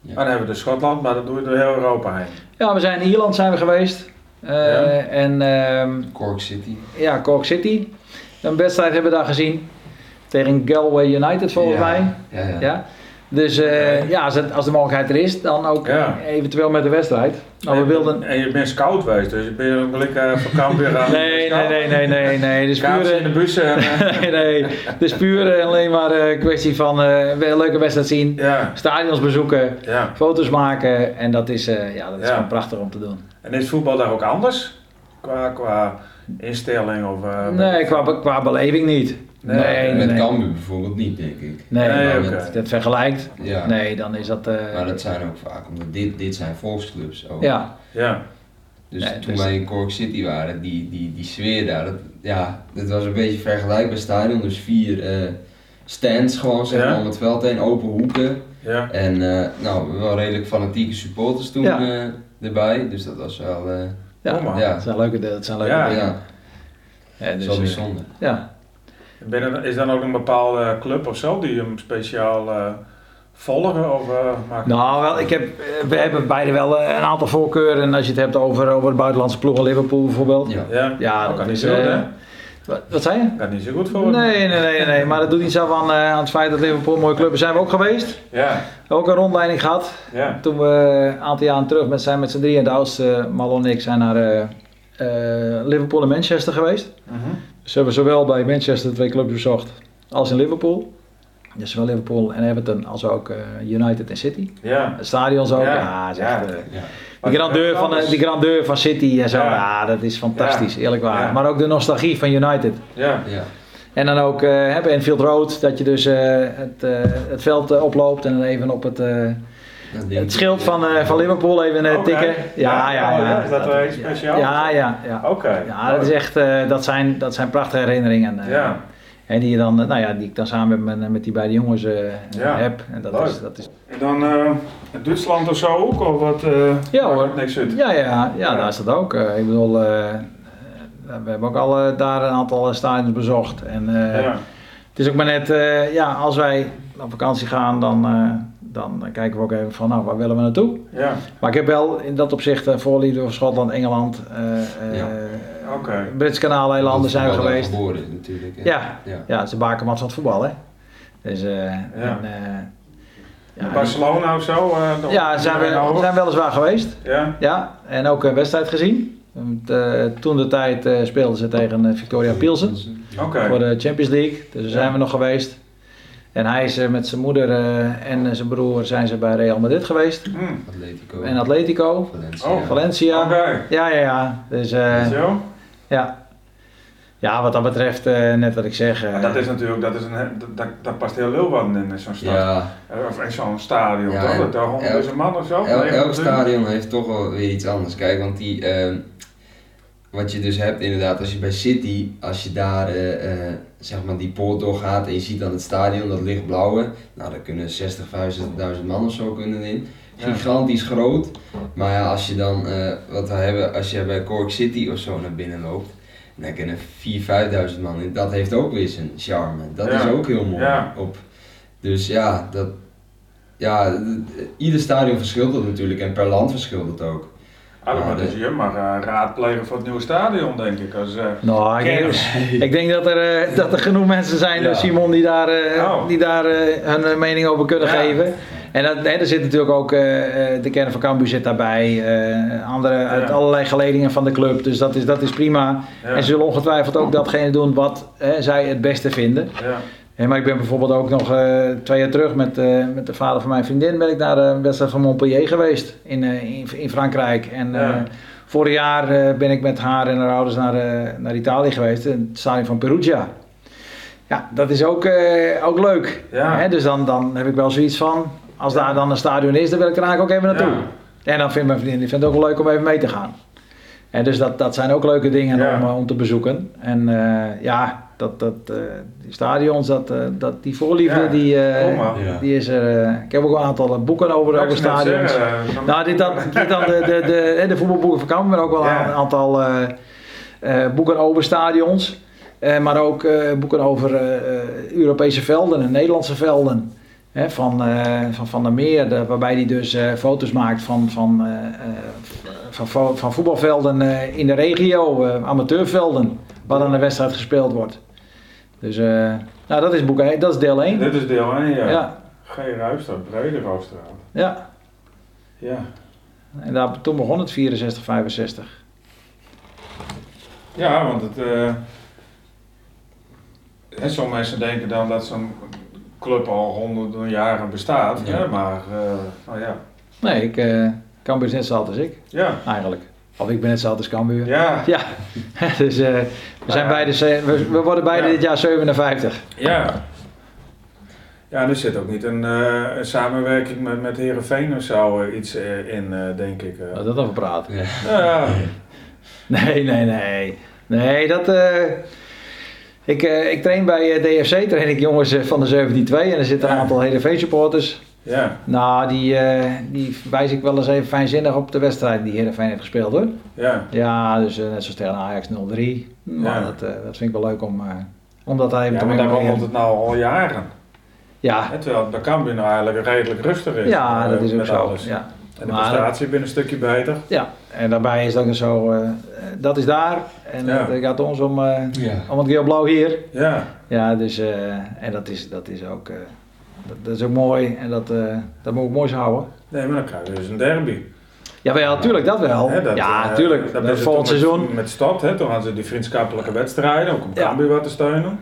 Maar dan hebben we de Schotland, maar dat doe je door heel Europa heen. Ja, we zijn in Ierland zijn we geweest. Eh, Ja. En ehm, Cork City. ja, Cork City. Een wedstrijd hebben we daar gezien. Tegen Galway United volgens Ja. mij. Ja, ja. Dus eh, ja, als, het, als de mogelijkheid er is, dan ook Ja. eventueel met de wedstrijd. Nou, we En- wilden... En je bent scout geweest, dus je bent blik uh, van Cambuur aan. [LAUGHS] Nee, nee, nee, nee, nee, nee. Dus Kaartje in de puur, bus en... eh, nee, [LAUGHS] nee. Dus puur eh, alleen maar een kwestie van eh, een leuke wedstrijd zien, ja, stadions bezoeken, ja. foto's maken. En dat is, eh, ja, dat is gewoon prachtig om te doen. En is voetbal daar ook anders? Qua, qua instelling of... eh, Nee, qua, qua beleving niet. Nee, Met nee. Cambuur bijvoorbeeld niet, denk ik. Nee, Nee, maar oké. met- dat vergelijkt. Ja. Nee, dan is dat... eh, Maar dat zijn ook vaak, omdat dit, dit zijn volksclubs ook. Ja, Ja, Dus Nee, toen dus- wij in Cork City waren, die, die, die sfeer daar, dat, ja, dat was een beetje vergelijkbaar stadion. Dus vier eh, stands gewoon, zeg Ja. maar, om het veld heen, open hoeken. ja. En eh, nou, wel redelijk fanatieke supporters toen Ja. eh, erbij. Dus dat was wel, eh, ja. Oh, ja, dat zijn leuke, dat zijn leuke Ja. dingen. ja, Ja, dus, zo eh, bijzonder. ja. Er- is dan ook een bepaalde club of zo die hem speciaal eh, volgen? Of, eh, maken? Nou, wel, ik heb, we hebben beide wel een aantal voorkeuren. En als je het hebt over, over de buitenlandse ploegen, Liverpool bijvoorbeeld. Ja. Ja, Ja, dat dat kan niet zo hè? Wat, wat zei je? Kan niet zo goed voor Nee, nee, nee, nee, maar dat doet niet zo aan, eh, aan het feit dat Liverpool een mooie club is. Zijn we ook geweest. Ja, Ook een rondleiding gehad. ja. Toen we een aantal jaren terug met, zijn met z'n drieën, de oudste, Malon en ik, zijn naar eh, eh, Liverpool en Manchester geweest. Mhm. Dus we hebben zowel bij Manchester twee clubs bezocht als in Liverpool. Dus zowel Liverpool en Everton als ook eh, United en City. Ja. Het stadions ook. Ja, Ja, is ja. Die, grandeur van, die grandeur van City en zo, Ja. ja. dat is fantastisch, eerlijk waar. Ja. Maar ook de nostalgie van United. Ja, Ja. En dan ook uh, Enfield Road, dat je dus eh, het, eh, het veld oploopt en dan even op het, eh, het schild van, eh, van Liverpool even tikken. Ja, ja, Ja, ja. oh, is dat wel iets speciaals? Ja, ja, ja. oké. Ja, dat, is echt, eh, dat, zijn, dat zijn prachtige herinneringen. eh. Ja. En die, je dan, eh, nou ja, die ik dan samen met, met die beide jongens eh, Ja. heb. En dat Leuk. is, dat is, En dan eh, Duitsland of zo ook? Of wat? eh, Ja, hoor. Niks uit. ja, ja, ja, Ja. daar is dat ook. Eh, ik bedoel, eh, eh, we hebben ook al eh, daar een aantal stadions bezocht. En, eh, Ja. Het is ook maar net, eh, ja, als wij op vakantie gaan, dan, eh, dan kijken we ook even van, nou, waar willen we naartoe? Ja, Maar ik heb wel in dat opzicht uh, voorliefde voor Schotland, Engeland, eh, Ja. Oké. Brits Kanaaleilanden zijn geweest. geboren natuurlijk. hè. Ja, Ja. ja, het is de bakermat van het voetbal, hè. Dus, eh, en, eh, ja, Barcelona of zo? eh, nog- ja, zijn we zijn weliswaar geweest. Ja, Ja, en ook een wedstrijd gezien. Want, eh, toen de tijd eh, speelden ze tegen Victoria Pilsen oké. voor de Champions League. Dus daar Ja. zijn we nog geweest. En hij is met zijn moeder eh, en zijn broer zijn ze bij Real Madrid geweest. Hm. Atletico. En Atletico, Valencia. Oh, Valencia. Ja, ja, ja. Dus eh, Zo? Ja. Ja, wat dat betreft, eh, net wat ik zeg. eh, Maar dat is natuurlijk, dat, is een, dat, past heel Leeuwarden in zo'n stad. Ja, Eh, Of in zo'n stadion, Ja, toch? Dat daar honderdduizend man of zo? elk, elk 900? stadion heeft toch wel weer iets anders. Kijk, want die, ehm, wat je dus hebt inderdaad, als je bij City, als je daar zeg maar die poort doorgaat en je ziet dan het stadion, dat lichtblauwe, nou daar kunnen 60, 65.000 man of zo kunnen in. Gigantisch groot. Maar ja, als je dan, eh, wat we hebben, als je bij Cork City of zo naar binnen loopt, dan kunnen 4.000, 5.000 man in. Dat heeft ook weer zijn charme. Dat Ja. is ook heel mooi. Ja. Op, dus ja, dat, ja, ieder stadion verschilt dat natuurlijk en per land verschilt het ook. Ah, maar dus je mag eh, raadplegen voor het nieuwe stadion, denk ik. Als, eh, Nou, ik, Kennis. [LAUGHS] ik denk dat er, eh, dat er genoeg mensen zijn, Ja. Simon, die daar, eh, Oh. die daar eh, hun mening over kunnen Ja. geven. En dat, hè, er zit natuurlijk ook, eh, eh, de kern van Cambuur zit daarbij, eh anderen uit allerlei geledingen van de club. Dus dat is, dat is prima. ja. En ze zullen ongetwijfeld ook datgene doen wat hè, zij het beste vinden. ja. Maar ik ben bijvoorbeeld ook nog twee jaar terug met, met de vader van mijn vriendin ben ik naar de wedstrijd van Montpellier geweest in, in, in Frankrijk. En vorig jaar ben ik met haar en haar ouders naar, naar Italië geweest, in het stadion van Perugia. Ja, dat is ook, ook leuk. Hè, dus dan, dan heb ik wel zoiets van, als daar dan een stadion is, dan wil ik er eigenlijk ook even naartoe. Ja. En dan vindt mijn vriendin die vindt het ook wel leuk om even mee te gaan. En dus dat, dat zijn ook leuke dingen Ja. om, eh, om te bezoeken. En eh, ja, dat, dat, eh, die stadions, dat, eh, dat, die voorliefde, Ja. die, eh. Ja. die is er. eh, ik heb ook een aantal boeken over, over stadions. zeggen, Nou, dit dan, dit dan de, de, de, de voetbalboeken van Kampen, maar ook wel Ja. een aantal eh, eh, boeken over stadions. Eh, maar ook eh, boeken over Europese velden en Nederlandse velden. Hè, van, eh, van Van der Meer, de- waarbij hij dus eh, foto's maakt van, van, eh, van, van, van voetbalvelden in de regio, amateurvelden, waar dan een wedstrijd gespeeld wordt. Dus nou, dat is boek 1, dat is deel 1. Dit is deel 1, ja. Ja, G. Ruister, Brede Roosterstraat. ja. Ja. En daar, toen begon het 64, 65. Ja, want het. hè, sommige mensen denken dan dat zo'n club al honderden jaren bestaat. Ja. Hè, maar, nou ja. Nee, ik, eh Cambuur is net zo oud als ik, Ja, eigenlijk. Of ik ben hetzelfde als Cambuur. Ja, [LAUGHS] Ja, [LAUGHS] dus eh, we, zijn beide, we, we worden beide Ja. dit jaar 57. ja. Ja, er zit ook niet een, een samenwerking met, met Heerenveen of zo iets in, denk ik. dat over praten. Ja. Ja, [LAUGHS] Nee, nee, nee. Nee, dat... ik, eh, ik train bij eh, DFC, train ik jongens eh, van de 17-2 en er zitten een aantal Heerenveen supporters. ja, Nou, die, eh, die wijs ik wel eens even fijnzinnig op de wedstrijd die Heerenveen heeft gespeeld hoor. ja. Ja, dus net zoals tegen Ajax 0-3. Maar Ja. dat, dat vind ik wel leuk om, om dat even Ja, te maar daar rommelt het nou al jaren. Ja, Hè, terwijl de Cambuur nou eigenlijk redelijk rustig is. ja, dat is ook zo. Ja. En de prestatie binnen een stukje beter. ja, en daarbij is het ook zo, dat is daar en Ja. het gaat ons om, eh, Ja. om het geel-blauw hier. Ja, Ja, dus, eh, en dat is, dat is ook, eh, dat, dat is ook mooi en dat, eh, dat moet ik mooi houden. nee, maar dan krijg je dus een derby. Jawel, tuurlijk, dat wel. Dat, ja, eh, tuurlijk. Dat volgend seizoen. Met, met Stad, hè, toen hadden ze die vriendschappelijke wedstrijden, ook om Ja. Cambuur wat te steunen.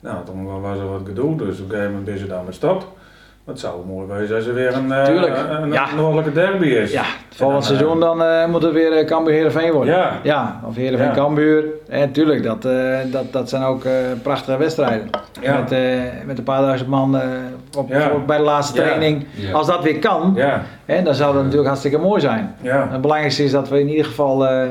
Nou, toen was er wat gedoe, dus op een gegeven moment ben je daar met Stad. Het zou mooi wezen als er weer een, eh, een, een ja. noordelijke derby is. Ja, volgend dan, eh, seizoen dan eh, moet het weer uh, Cambuur Heerenveen worden. Ja. Ja, of Heerenveen Ja. Cambuur. En tuurlijk, dat, eh, dat, dat zijn ook eh, prachtige wedstrijden. Ja. Met, eh, met een paar duizend man eh, op, bij de laatste training. Ja. Als dat weer kan, Ja, hè, dan zou dat natuurlijk hartstikke mooi zijn. ja, Het belangrijkste is dat we in ieder geval eh,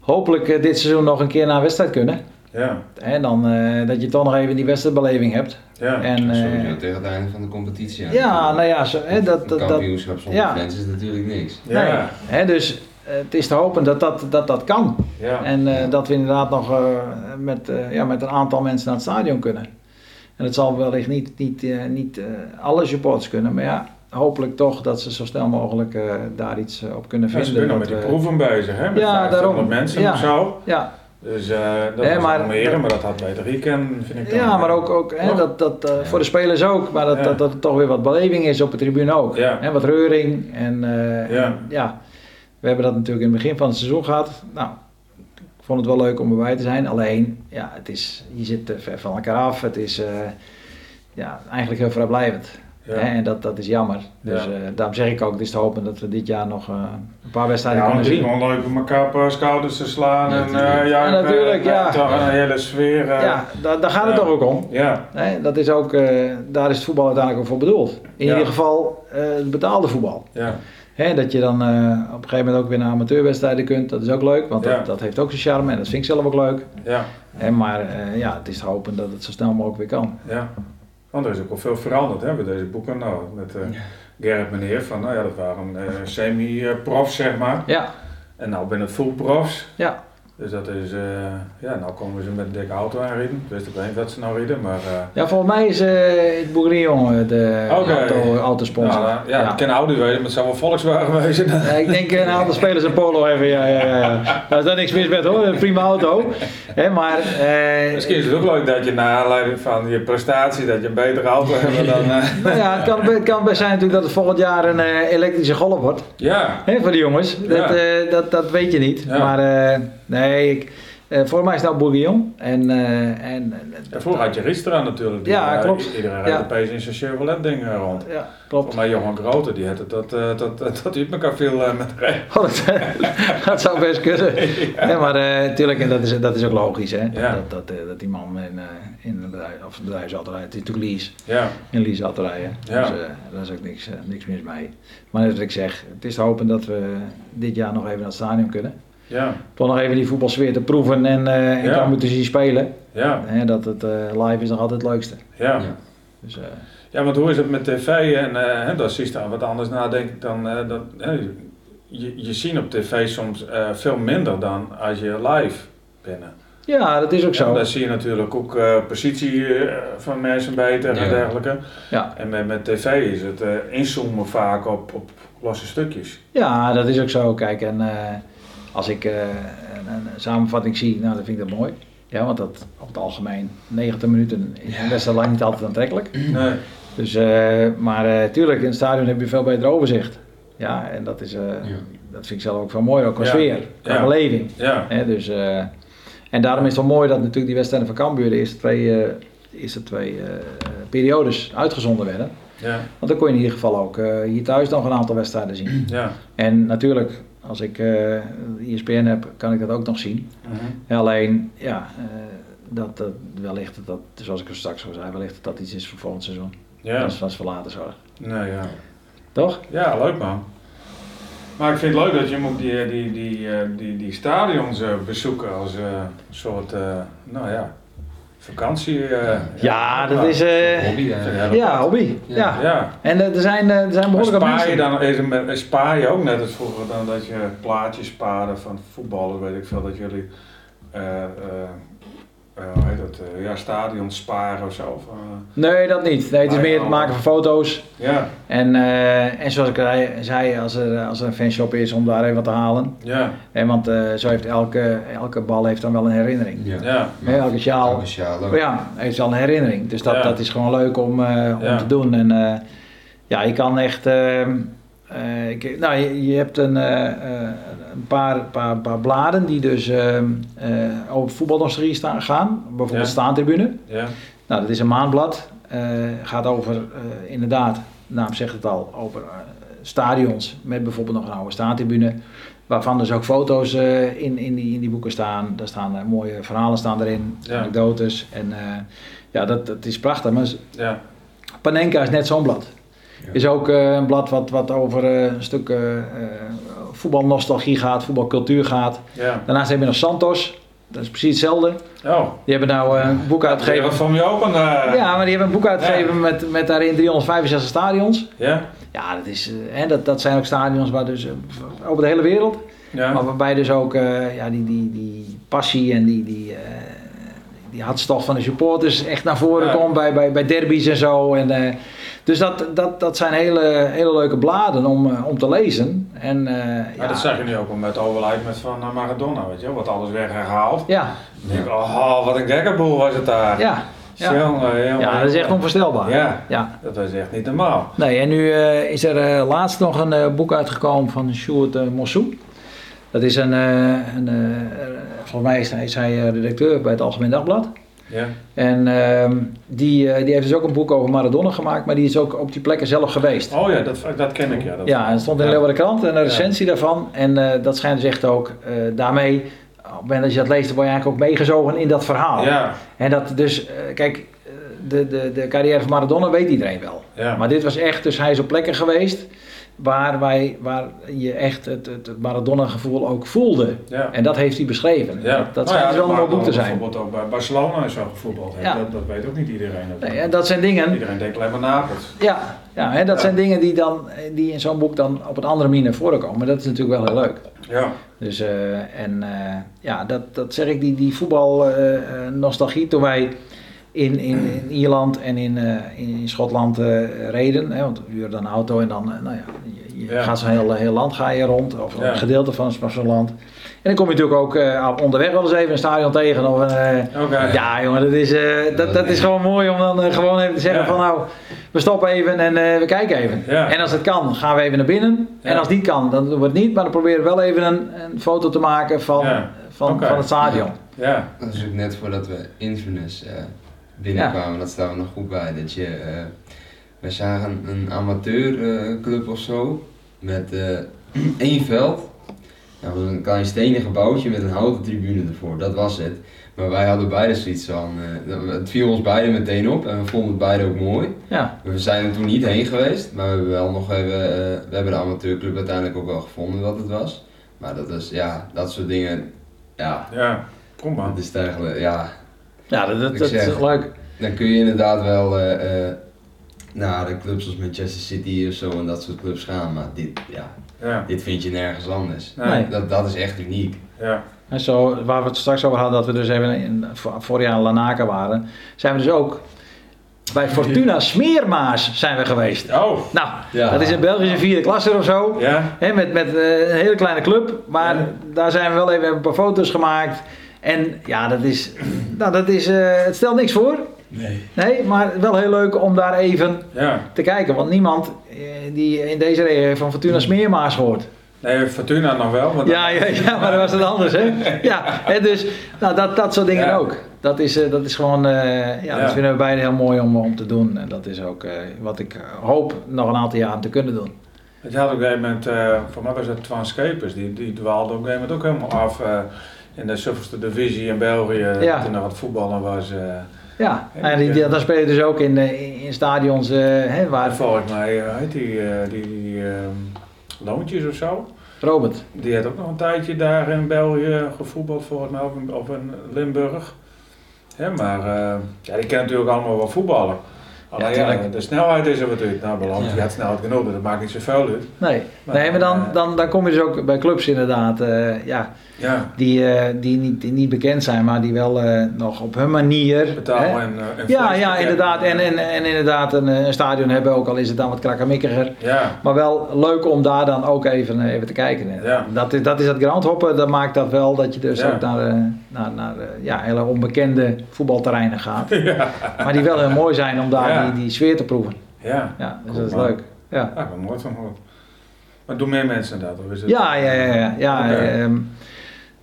hopelijk dit seizoen nog een keer naar een wedstrijd kunnen. Ja, En dan eh, dat je toch nog even die wedstrijdbeleving hebt. ja. En, eh, Sowieso tegen het einde van de competitie. ja, nou ja, zo, hè, dat, Een dat, kampioenschap zonder ja. fans is natuurlijk niks. Ja. nee. Hè, dus eh, het is te hopen dat dat, dat, dat kan. ja. En eh, dat we inderdaad nog eh, met, eh, ja, met een aantal mensen naar het stadion kunnen. En het zal wellicht niet, niet, eh, niet eh, alle supporters kunnen, maar ja, hopelijk toch dat ze zo snel mogelijk eh, daar iets eh, op kunnen Ja, vinden. ze kunnen met die proeven bezig, hè? Met Ja, 500 daarom. mensen Ja. of zo. Ja, Dus eh dat Nee, maar- Almere, maar dat had beter weekend, vind ik dan. ja maar ook, ook hè, dat, dat, eh, voor de spelers ook, maar dat, Ja. dat, dat er toch weer wat beleving is op de tribune ook. Ja. Hè, wat reuring en eh, Ja. en ja, we hebben dat natuurlijk in het begin van het seizoen gehad. Nou, ik vond het wel leuk om erbij te zijn, alleen ja, het is, je zit te ver van elkaar af. Het is eh, ja, eigenlijk heel vrijblijvend. Ja. En dat, dat is jammer. Dus Ja. eh, daarom zeg ik ook, het is te hopen dat we dit jaar nog eh, een paar wedstrijden Ja, kunnen het is zien. gewoon leuk om elkaar op eh, schouders te slaan. en, ja, Ja, natuurlijk, ja. Toch een hele sfeer. Ja, daar, daar gaat het Ja. toch ook om. ja, dat is ook, daar is het voetbal uiteindelijk ook voor bedoeld. In Ja. ieder geval het betaalde voetbal. ja, Hè, dat je dan op een gegeven moment ook weer naar amateurwedstrijden kunt, dat is ook leuk, want Ja. dat, dat heeft ook zijn charme en dat vind ik zelf ook leuk. ja, Hè, maar ja, het is te hopen dat het zo snel mogelijk weer kan. ja. Want er is ook wel veel veranderd hè, bij deze boeken. Nou, met eh Gerrit meneer van, nou ja, dat waren eh, semi-profs zeg maar. Ja, En nou ben het full profs. ja. Dus dat is, eh, ja, nou komen ze met een dikke auto aanrijden. Ik wist ook niet wat ze nou rieden, maar... eh, ja volgens mij is eh het Bourguignon de auto, autosponsor. nou, ja, ik ken Audi weten, maar het zou wel Volkswagen wezen. [LAUGHS] Ja, ik denk een aantal spelers een polo hebben, ja, ja, ja. Daar is daar niks mis met hoor, een prima auto. Hè, maar, Misschien is het ook leuk dat je naar aanleiding van je prestatie, dat je een betere auto hebt dan... nou ja, het kan, het kan best zijn natuurlijk dat het volgend jaar een elektrische golf wordt. ja, Hè, voor de jongens. Dat, Ja. dat, dat weet je niet. Maar nee, ik, eh, voor mij is het nou Bourguignon. En, eh, en, Ja, vroeger had je Ristra natuurlijk. Die, Ja, eh, klopt. Iedereen reed opeens in zijn Chevrolet ding eh, rond. ja, klopt. Voor mij Johan Grote, die had het dat, dat, dat, dat elkaar viel eh, met rijden. Oh, dat, [LAUGHS] dat zou best kunnen. [LAUGHS] Ja. maar natuurlijk, en dat is, dat is ook logisch, hè? Ja. Dat, dat, dat die man in, in een bedrijf, of rijdt. Het is natuurlijk lease. Ja, In lease auto rijden. Ja. Dus daar is ook niks, niks mis mee. Maar net wat ik zeg, het is te hopen dat we dit jaar nog even naar het stadion kunnen. Ja, Toch nog even die voetbalsfeer te proeven en, eh en Ja. kan moeten zien spelen. ja, Hè, dat het eh, live is nog altijd het leukste. ja. Ja. Dus, eh, Ja, want hoe is het met tv? En eh, hè, daar zie je daar wat anders na, denk ik dan. eh, dat, hè, je, je ziet op tv soms eh, veel minder dan als je live binnen. ja, dat is ook zo. daar zie je natuurlijk ook eh, positie van mensen beter en dergelijke. Ja. En met, met tv is het eh, inzoomen vaak op, op losse stukjes. ja, dat is ook zo. Kijk, en eh, als ik eh, een, een samenvatting zie, nou, dan vind ik dat mooi. Ja, want dat op het algemeen 90 minuten is een wedstrijd lang niet altijd aantrekkelijk. Nee. Dus, eh, maar eh tuurlijk, in het stadion heb je veel beter overzicht. Ja, en dat, is, Ja. dat vind ik zelf ook wel mooi, ook qua Ja. sfeer, qua Ja. beleving. Ja, Hè, dus, en daarom is het wel mooi dat natuurlijk die wedstrijden van Cambuur de eerste twee, de eerste twee periodes uitgezonden werden. ja, Want dan kon je in ieder geval ook hier thuis nog een aantal wedstrijden zien. ja, En natuurlijk, Als ik uh, ESPN heb, kan ik dat ook nog zien. Mhm. Alleen, ja, uh, dat, dat wellicht dat, zoals ik er straks al zei, wellicht dat dat iets is voor volgend seizoen. Ja. Dat is vast voor later zorg. Nee, ja. Toch? Ja, leuk man. Maar ik vind het leuk dat je moet die, die, die, die, die stadions bezoeken als een soort, nou ja, vakantie. Uh, ja, dat is. Uh, hobby. Uh, ja, hobby. Ja. ja. En er zijn, er zijn behoorlijk spaar je dan is, spaar je ook net als vroeger dan dat je plaatjes sparen van voetballen, weet ik veel, dat jullie. Hoe heet dat? ja, stadions sparen of zo? Of, nee, dat niet. Nee, het is meer het maken van foto's. Ja. En, en zoals ik zei, als er, als er een fanshop is om daar even wat te halen. Ja. En want zo heeft elke, elke bal heeft dan wel een herinnering. Ja. ja. elke sjaal. Elke sjaal ook. Ja, heeft wel een herinnering. Dus dat, Ja. dat is gewoon leuk om, eh, om Ja. te doen. En eh, ja, je kan echt. Eh, ik- nou, je, je hebt een, eh, eh, een paar, paar, paar bladen die dus eh, over voetbalnostalgie staan, gaan. Bijvoorbeeld Ja. Staantribune. Ja. Nou, dat is een maandblad. gaat over, inderdaad, de naam zegt het al, over stadions met bijvoorbeeld nog een oude staantribune. Waarvan dus ook foto's in, in, die, in die boeken staan. Daar staan mooie verhalen staan erin, Ja. anekdotes. En ja, dat, dat is prachtig. Maar Ja. Panenka is net zo'n blad. Is ook eh, een blad wat, wat over eh, een stuk eh, voetbalnostalgie gaat, voetbalcultuur gaat. Daarnaast heb je nog Santos. Dat is precies hetzelfde. Oh. Die hebben nou een boek uitgegeven. Van je ook een. Ja, maar die hebben een boek uitgegeven met, met daarin 365 stadions. Ja. Ja, dat, is, hè, dat, dat zijn ook stadions waar dus, over de hele wereld. Ja. Maar waarbij dus ook ja, die, die, die passie en die, die, die hartstocht van de supporters echt naar voren Ja. komt bij, bij, bij derbies en zo. En, dus dat, dat, dat zijn hele, hele leuke bladen om, eh, om te lezen. En, eh, ja, dat zag je nu ook met overlijden met van eh, Maradona, weet je. Wordt alles weer herhaald. ja, Dan denk ik, oh, wat een gekkenboel was het daar. ja, ja. Ja, dat is echt onvoorstelbaar. Ja, Ja. dat was echt niet normaal. Nee, en nu is er laatst nog een boek uitgekomen van Sjoerd Mossou. Dat is een, een volgens mij is hij, is hij redacteur bij het Algemeen Dagblad. Ja. En ehm, die, eh, die heeft dus ook een boek over Maradona gemaakt, maar die is ook op die plekken zelf geweest. Oh ja, dat, dat ken ik ja. Dat, Ja, en het stond in de Ja. Leeuwardenkrant een recensie daarvan. En eh, dat schijnt dus echt ook eh, daarmee, op het moment dat je dat leest, dan word je eigenlijk ook meegezogen in dat verhaal. Ja, En dat dus, kijk, de, de, de carrière van Maradona weet iedereen wel. ja. Maar dit was echt, dus hij is op plekken geweest waar, wij, waar je echt het, het, Maradona-gevoel ook voelde. ja. En dat heeft hij beschreven. Ja. Dat, dat Nou schijnt ja, wel een mooi boek te zijn. Bijvoorbeeld ook bij Barcelona zo gevoetbald. Ja. Dat, dat weet ook niet iedereen. Nee, en dat zijn dingen, Iedereen denkt alleen maar Napels. ja, ja, hè, dat zijn dingen die, dan, die in zo'n boek dan op een andere manier naar voren komen. Dat is natuurlijk wel heel leuk. Ja. Dus, eh, en eh, ja, dat, dat zeg ik, die, die voetbalnostalgie toen wij in, in, in Ierland en in, eh, in, in Schotland eh, reden. Hè, want we huurden dan een auto en dan, eh, nou ja, je, je Ja. gaat zo'n heel, heel land ga je rond, of Ja. een gedeelte van zo'n land. En dan kom je natuurlijk ook eh, onderweg wel eens even een stadion tegen. Of een, eh, ja jongen, dat is, eh, dat, dat is gewoon mooi om dan gewoon even te zeggen Ja. van nou, we stoppen even en eh, we kijken even. Ja. En als het kan, gaan we even naar binnen. Ja. En als het niet kan, dan doen we het niet. Maar dan proberen we wel even een, een foto te maken van, Ja. van, van het stadion. Ja. Dat is ook net voordat we Inverness eh, binnenkwamen, dat staat er nog goed bij. Dat je, eh, we zagen een amateurclub of zo met eh, [CLEARS THROAT] één veld. Nou, dat was een klein stenen gebouwtje met een houten tribune ervoor, dat was het. Maar wij hadden beide zoiets van, eh, het viel ons beiden meteen op en we vonden het beide ook mooi. Ja, We zijn er toen niet heen geweest, maar we hebben wel nog even, eh, we hebben de amateurclub uiteindelijk ook wel gevonden wat het was. Maar dat is, ja, dat soort dingen, ja, Ja. Kom maar. dat is eigenlijk, ja, ja dat, dat, dat is leuk. dan kun je inderdaad wel eh, eh, naar de clubs als Manchester City of zo en dat soort clubs gaan, maar dit, ja, Ja. dit vind je nergens anders. Nee. Dat, dat is echt uniek. Ja. En zo, waar we het straks over hadden, dat we dus even in, voor- vorig jaar in Lanaka waren, zijn we dus ook bij Fortuna Smeermaas zijn we geweest. Oh. Nou, Ja. dat is een Belgische vierde klasse of zo. Ja. Hè, met met eh, een hele kleine club. Maar Ja. daar zijn we wel even een paar foto's gemaakt. En ja, dat is, [CLEARS THROAT] nou, dat is eh, het stelt niks voor. Nee. Nee, maar wel heel leuk om daar even Ja. te kijken. Want niemand eh, die in deze regio van Fortuna Smeermaas gehoord. Nee, Fortuna nog wel. Maar Ja, ja, ja, maar dat was het anders, hè? [LAUGHS] Ja, hè, dus nou, dat, dat soort dingen Ja. ook. Dat is, eh, dat is gewoon, ja, dat vinden we beiden heel mooi om, om te doen. En dat is ook wat ik hoop nog een aantal jaren te kunnen doen. Het had op een gegeven moment, voor mij was het Twan die, die dwaalde op een gegeven moment ook helemaal af in de zoveelste divisie in België, Ja. toen er wat voetballen was. eh Ja, En die, die, dan speel je dus ook in, eh, in, in stadions eh, hè, waar en volgens mij eh, heet die, eh, die, die ehm, Loontjes of zo. Robert. Die had ook nog een tijdje daar in België gevoetbald, volgens mij, of in, of in Limburg. Hè, maar eh, ja, die kent natuurlijk allemaal wel voetballen. Alleen ja, de snelheid is er natuurlijk naar beland. Ja. Die had snelheid genoeg, dus dat maakt niet zoveel uit. Nee, nee maar dan, eh, dan, dan kom je dus ook bij clubs inderdaad, eh, ja, Ja, die, eh, die, niet, die niet bekend zijn, maar die wel nog op hun manier... betalen en, en Ja, ja, inderdaad. En, en, en inderdaad een, een stadion hebben, ook al is het dan wat krakkemikkiger. Ja, Maar wel leuk om daar dan ook even, even te kijken. Ja. Dat, is, dat is dat groundhoppen, dat maakt dat wel dat je dus Ja. ook naar, naar, naar ja, hele onbekende voetbalterreinen gaat. [LAUGHS] ja, Maar die wel heel mooi zijn om daar die, die sfeer te proeven. ja. Ja, dus dat is man. leuk. Ja. Ja, ik nooit van gehoord. Maar doen meer mensen dat? Of is het Ja, ja, ja. ja, ja Oké. ehm,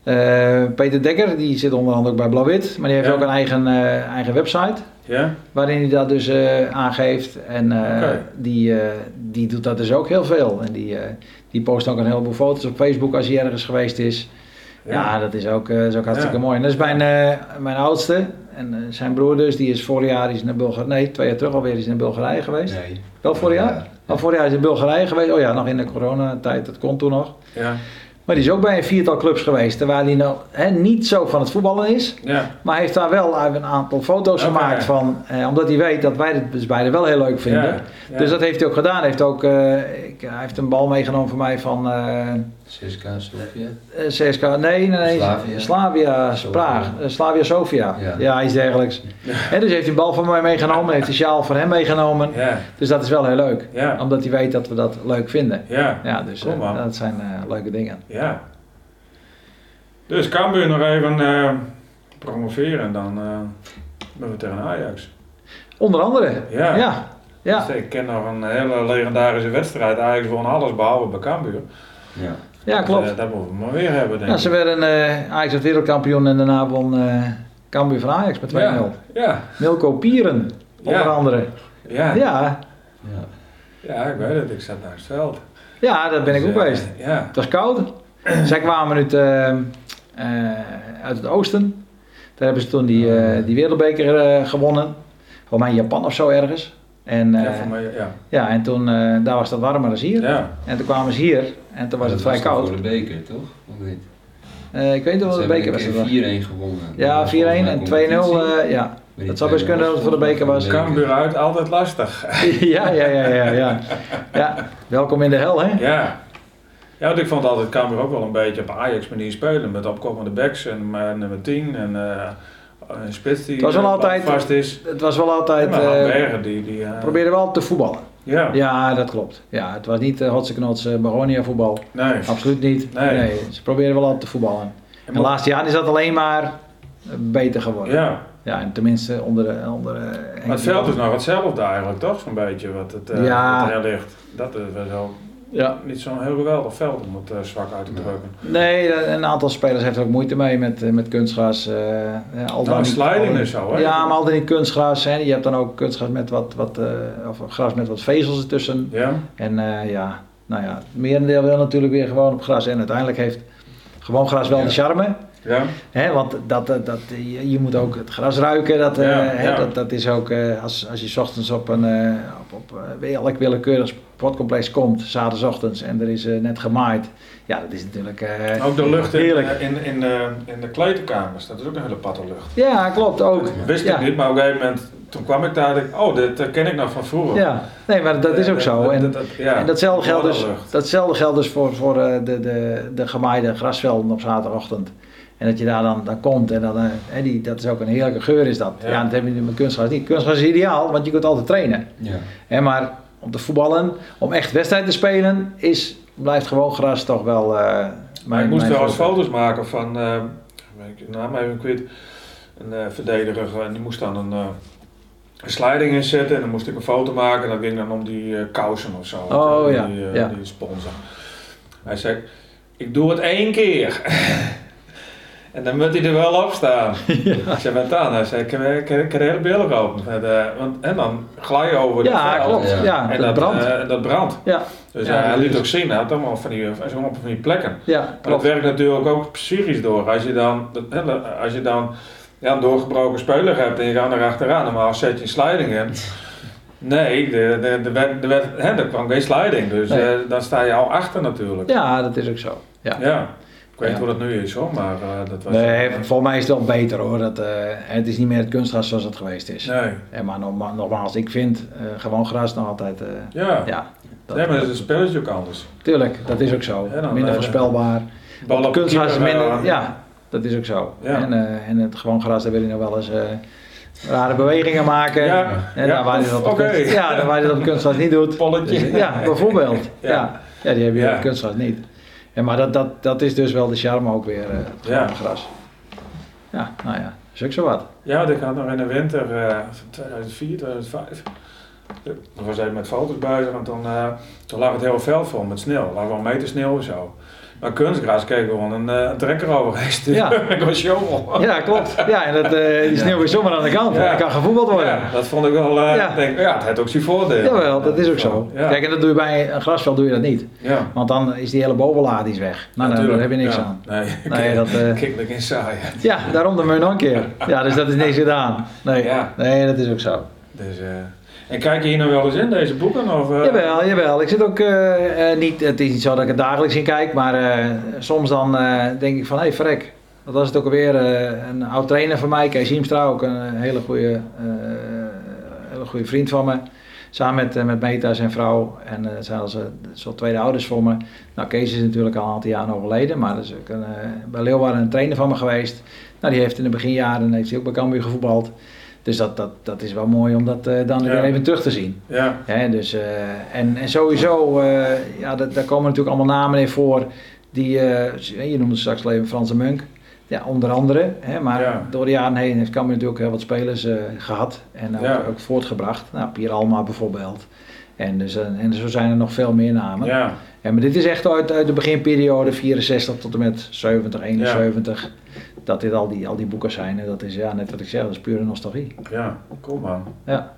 eh, Peter Dekker, die zit onder andere ook bij Blauw-Wit, maar die heeft Ja. ook een eigen, eh, eigen website. Ja? Waarin hij dat dus eh, aangeeft. En eh, die, eh, die doet dat dus ook heel veel. En die, eh, die post ook een heleboel foto's op Facebook als hij ergens geweest is. Ja, dat is ook, eh, is ook hartstikke Ja. mooi. En dat is mijn, eh, mijn oudste. En eh, zijn broer dus, die is vorig jaar is naar Bulgarije. Nee, twee jaar terug alweer is naar Bulgarije geweest. Nee. Wel vorig jaar? Oh, vorig jaar is in Bulgarije geweest. Oh ja, nog in de coronatijd, dat kon toen nog. Ja, Maar die is ook bij een viertal clubs geweest. Terwijl hij nou hè, niet zo van het voetballen is. ja, Maar heeft daar wel een aantal foto's gemaakt van. Eh, omdat hij weet dat wij het dus beide wel heel leuk vinden. Ja, ja. Dus dat heeft hij ook gedaan. Hij heeft ook eh, ik, hij heeft een bal meegenomen voor mij van eh, CSKA Sofia. eh, CSK. Nee, nee, nee. Slavia. Slavia Sofia. Praag. Eh, Slavia Sofia. Ja, Ja. iets dergelijks. [LAUGHS] En dus heeft hij een bal van mij meegenomen. Heeft de sjaal van hem meegenomen. ja, Dus dat is wel heel leuk. ja, Omdat hij weet dat we dat leuk vinden. ja, Ja, dus eh, dat zijn eh, leuke dingen. ja. Dus Cambuur nog even eh, promoveren en dan eh ben we tegen Ajax. Onder andere. Ja. Ja. ja. Dus ik ken nog een hele legendarische wedstrijd. Ajax won alles behalve bij Cambuur. Ja. Ja, klopt. Eh, dat moeten we maar weer hebben, denk Ja, ik. ze werden eh Ajax wereldkampioen en daarna won eh Cambuur van Ajax met 2-0. ja, ja, Milko Pieren, onder Ja. andere. ja, ja. Ja. Ja. ik weet het. Ik zat naast het veld. ja, daar ben ik Dus, ook geweest. Ja, Het was koud. [CLEARS THROAT] Zij kwamen uit, uit het oosten. Daar hebben ze toen die, eh, die wereldbeker eh, gewonnen. Volgens mij in Japan of zo ergens. En, eh, ja, voor mij, ja. ja, en toen, eh, daar was het warmer dan hier. Ja, En toen kwamen ze hier en toen was het vrij koud. voor de beker, toch? Of niet? Eh, ik weet niet het de beker was. keer het wel. 4-1 gewonnen. Ja, Dat 4-1 was en volgens 2-0. mij competitie. eh, ja. Dat zou best 2-0 kunnen dat het voor de beker was. Cambuur uit, altijd lastig. [LAUGHS] ja, ja, ja, ja, ja. Ja, welkom in de hel, hè? Ja. Ja, want ik vond altijd Cambuur ook wel een beetje op Ajax manier spelen. Met opkomende backs en eh, nummer 10 en eh, een spits die Het was wel eh, altijd- vast is. Het was wel altijd... maar eh Bergen die... die eh, probeerde wel te voetballen. Ja. Ja, dat klopt. Ja, het was niet uh, hotse knots uh, Begonia voetbal. Nee. Absoluut niet. Nee. ze probeerden wel altijd te voetballen. En de laatste jaren is dat alleen maar beter geworden. Ja. Ja, en tenminste onder de... Onder, Maar het veld is nog hetzelfde eigenlijk, toch? Zo'n beetje wat het, eh Ja. wat er ligt. Dat is wel Ja. niet zo'n heel geweldig veld om het eh, zwak uit te drukken. Nee, een aantal spelers heeft er ook moeite mee met, eh, met kunstgras. eh, al Nou, sliding is zo, hè? Ja, maar altijd niet kunstgras. Hè. Je hebt dan ook kunstgras met wat, wat of gras met wat vezels ertussen. Ja? En ja, nou ja, het merendeel wil natuurlijk weer gewoon op gras. En uiteindelijk heeft gewoon gras wel Ja. de charme. Ja? Hè, want dat, dat, dat, je, moet ook het gras ruiken. Dat, eh, Ja, hè, ja. dat, dat is ook eh, als, als je 's ochtends op een eh, op, op eh, elk willekeurig sportcomplex komt, zaterdagochtends, en er is net gemaaid. Ja, dat is natuurlijk eh, Ook de lucht in, in, in, de, in de kleedkamers, dat is ook een hele patte lucht. Ja, klopt ook. Dat wist ja. ik niet, maar op een gegeven moment, toen kwam ik daar, dacht ik, oh, dit ken ik nog van vroeger. Ja, nee, maar dat is ook zo. En, ja, en datzelfde geldt dus, datzelfde geldt dus voor, voor de, de, de gemaaide grasvelden op zaterdagochtend. En dat je daar dan, dan komt en dan, eh, hè, die, dat is ook een heerlijke geur is dat. Ja. Ja, dat hebben we met kunstgras niet. Kunstgras is ideaal, want je kunt altijd trainen. Ja. Hè, maar om te voetballen, om echt wedstrijd te spelen, is, blijft gewoon gras toch wel eh Maar ik moest wel eens foto's maken van, weet ik naam even kwijt, een verdediger en die moest dan een, eh, een sliding inzetten en dan moest ik een foto maken en dat ging dan om die kousen of zo. Oh, die, ja, eh, ja. die sponsor. Hij zei, ik doe het één keer. [LAUGHS] En dan moet hij er wel op staan. [LAUGHS] Ik zei, wat dan? Hij zei, ik heb, de hele beelden open. Eh, want, en dan glij je over de Ja, veld. klopt. Ja. Ja, En dat brandt. eh, dat brandt. Ja, Dus Ja, eh, hij liet is- ook zien, hij had allemaal van die, allemaal van die plekken. ja, Maar dat werkt natuurlijk ook psychisch door. Als je dan, als je dan ja, een doorgebroken speler hebt en je gaat er achteraan, normaal zet je een sliding in. [LAUGHS] Nee, de, de, de, wet- de, wet- hè, er kwam geen sliding, dus Nee. eh, dan sta je al achter natuurlijk. Ja, dat is ook zo. Ja. Ik weet niet hoe dat nu is hoor, maar eh, dat was... Nee, volgens mij is het wel beter hoor. Dat, eh, het is niet meer het kunstgras zoals het geweest is. Nee. En maar nogma- nogmaals, ik vind eh, gewoon gras nog altijd. Ja. ja, dat, nee, maar dat is een spelletje ook anders. tuurlijk, dat is ook zo. Dan, minder voorspelbaar. Bal op kunstgras is minder. ja, dat is ook zo. Ja. En, en het gewoon gras, daar wil je nog wel eens. Rare bewegingen maken. Ja, En ja, daar waar je dat kunst- ja, waar je dat op kunstgras niet doet. Polletje. Ja, bijvoorbeeld. Ja. ja. Ja. die heb je op kunstgras niet. En maar dat, dat, dat is dus wel de charme ook weer, eh, het Ja. gras. Ja, nou ja, is ook zo wat. Ja, ik had nog in de winter eh, van 2004, 2005. Ik was even met foto's bezig en toen, eh, toen lag het hele veld vol met sneeuw. Er lag wel een meter sneeuw of zo. Maar kunstgras keek gewoon een, eh, een trekker overheen. Ja. [LAUGHS] was shovel. Ja, klopt. Ja, en dat, eh, die sneeuw is zomaar aan de kant. Ja. Dat kan gevoetbald worden. Ja, dat vond ik wel, eh, Ja. denk, ja, het heeft ook zijn voordeel. Jawel, dat is ook zo. Ja. Kijk, en dat doe je bij een grasveld doe je dat niet. ja. Want dan is die hele bovenlaag die is weg. Nou, nou, daar heb je niks aan. Nee, Nee, dat, kijk, dat is saai. Ja, daarom dan je nog een keer. Ja, dus dat is niks gedaan. Nee, nee dat is ook zo. Dus, en kijk je hier nou wel eens in, deze boeken? Of, eh? Jawel, jawel. Ik zit ook eh, eh, niet, het is niet zo dat ik het dagelijks in kijk, maar soms dan denk ik van, hé hey. Dat was het ook alweer een oud trainer van mij, Kees Hiemstra, ook een hele goede, hele goede vriend van me. Samen met, met Meta, zijn vrouw, en zijn als zo tweede ouders voor me. Nou, Kees is natuurlijk al een aantal jaren overleden, maar dat is ook een, bij Leeuwarden een trainer van me geweest. Nou, die heeft in de beginjaren heeft hij ook bij Cambuur gevoetbald. Dus dat, dat, dat is wel mooi om dat eh, dan Ja. weer even terug te zien. Ja, Hè, dus, eh, en, en sowieso, eh, ja, dat, daar komen natuurlijk allemaal namen in voor. Die, je noemde straks al even Frans de Munk. Ja, onder andere. Hè, maar Ja. door de jaren heen heeft Cambuur natuurlijk heel wat spelers eh, gehad. En ook, Ja. ook voortgebracht. Nou, Pier Alma bijvoorbeeld. En, dus, en zo zijn er nog veel meer namen. ja, Ja, maar dit is echt uit, uit de beginperiode 64 tot en met 70, 71. Dat dit al die, al die boeken zijn. En dat is ja, net wat ik zeg, dat is pure nostalgie. ja, kom man. Ja,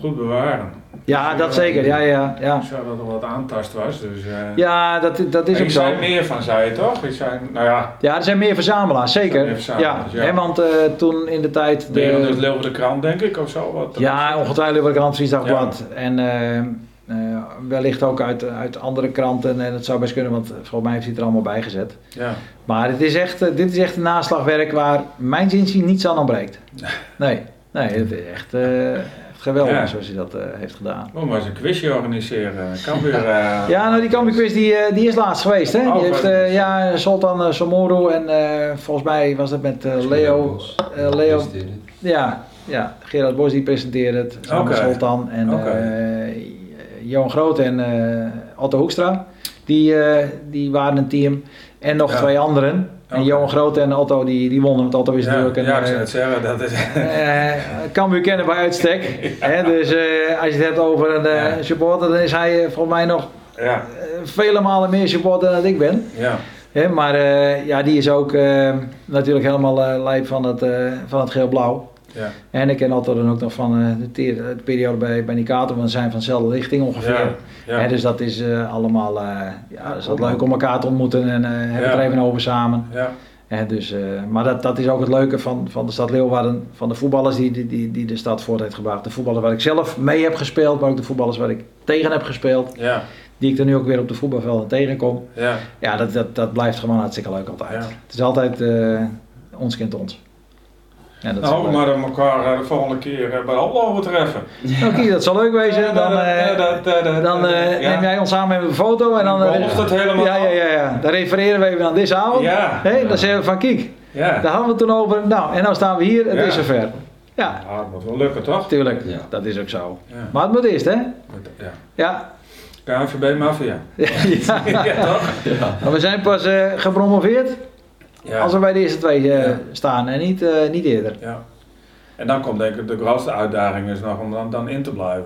Goed bewaren. ja dat zeker. Ja, ja, ja. Ik zou dat er wat aantast was, dus... eh Ja, dat, dat is er ook zo. zijn meer van, zei je toch? Er zijn, nou ja, Ja, er zijn meer verzamelaars, Er zeker. zijn meer verzamelaars, ja. ja. Hè, want eh, toen in de tijd. de... De, Leeuwen de Krant, denk ik, of zo. Wat, ja, ongetwijfeld bij Krant Friesdagblad. Ja. En eh, eh, wellicht ook uit, uit andere kranten. En dat zou best kunnen, want volgens mij heeft hij het er allemaal bij gezet. Ja, Maar dit is echt, eh, dit is echt een naslagwerk waar mijn zinzien niets aan ontbreekt. [LAUGHS] Nee, nee, het is echt, eh, echt geweldig Ja. zoals hij dat eh, heeft gedaan. we maar eens een quizje organiseren. Eh, Ja, nou die Cambuur quiz die, die is laatst geweest. Hè? Oh, die heeft, eh, ja, Sultan uh, Somoru en eh, volgens mij was het met eh, Leo. eh, Leo Ja, ja, Gerard Bos die presenteerde het. Samen met Oké. Sultan en. Eh, Johan Groot en eh, Otto Hoekstra. Die, eh, die waren een team. En nog Ja. twee anderen. En. Johan Groot en Otto die, die wonnen. Want Otto is ja, natuurlijk een ja, ik eh, zou het zeggen, dat is... eh, Cambuur kennen bij uitstek. [LAUGHS] Hè, dus eh, als je het hebt over een eh, supporter, dan is hij eh, volgens mij nog ja, eh, vele malen meer supporter dan ik ben. ja, Hè, maar eh, ja, die is ook eh, natuurlijk helemaal eh lijp van het, eh, van het geel-blauw. Ja, En ik ken Otto dan ook nog van eh, de, de periode bij, bij Nikato, want we zijn van dezelfde lichting ongeveer. ja, ja. Hè, dus dat is eh, allemaal eh, ja, is dat leuk om elkaar te ontmoeten en hebben het er even over samen. dus, maar dat, dat is ook het leuke van, van de stad Leeuwarden, van de voetballers die, die, die, die de stad voort heeft gebracht. De voetballers waar ik zelf mee heb gespeeld, maar ook de voetballers waar ik tegen heb gespeeld. Ja, Die ik er nu ook weer op de voetbalvelden tegenkom. ja, Ja, dat, dat, dat blijft gewoon hartstikke leuk altijd. Ja. Het is altijd eh, ons kent ons. Ja, dat nou, maar dan elkaar eh, de volgende keer eh, bij Allo treffen. Oké, dat zal leuk wezen. Dan, eh, dan eh, ja. neem jij ons samen met een foto en dan... Dan eh, golft het helemaal. ja, ja, ja, ja. Dan refereren we even aan deze avond. Ja. Dan zeggen we van kijk, Ja. daar hadden we het toen over. Nou, en nou staan we hier, het Ja. is zover. Ja, Ja, dat moet wel lukken, toch? tuurlijk. Ja. Dat is ook zo. Ja. Maar het moet eerst, hè? Ja. Ja. KNVB Mafia. [LAUGHS] ja. [LAUGHS] Ja, toch? Maar we zijn pas eh, gepromoveerd Ja. als we bij de eerste twee eh, Ja. staan en niet, eh, niet eerder. ja. En dan komt denk ik de grootste uitdaging is nog om dan, dan in te blijven.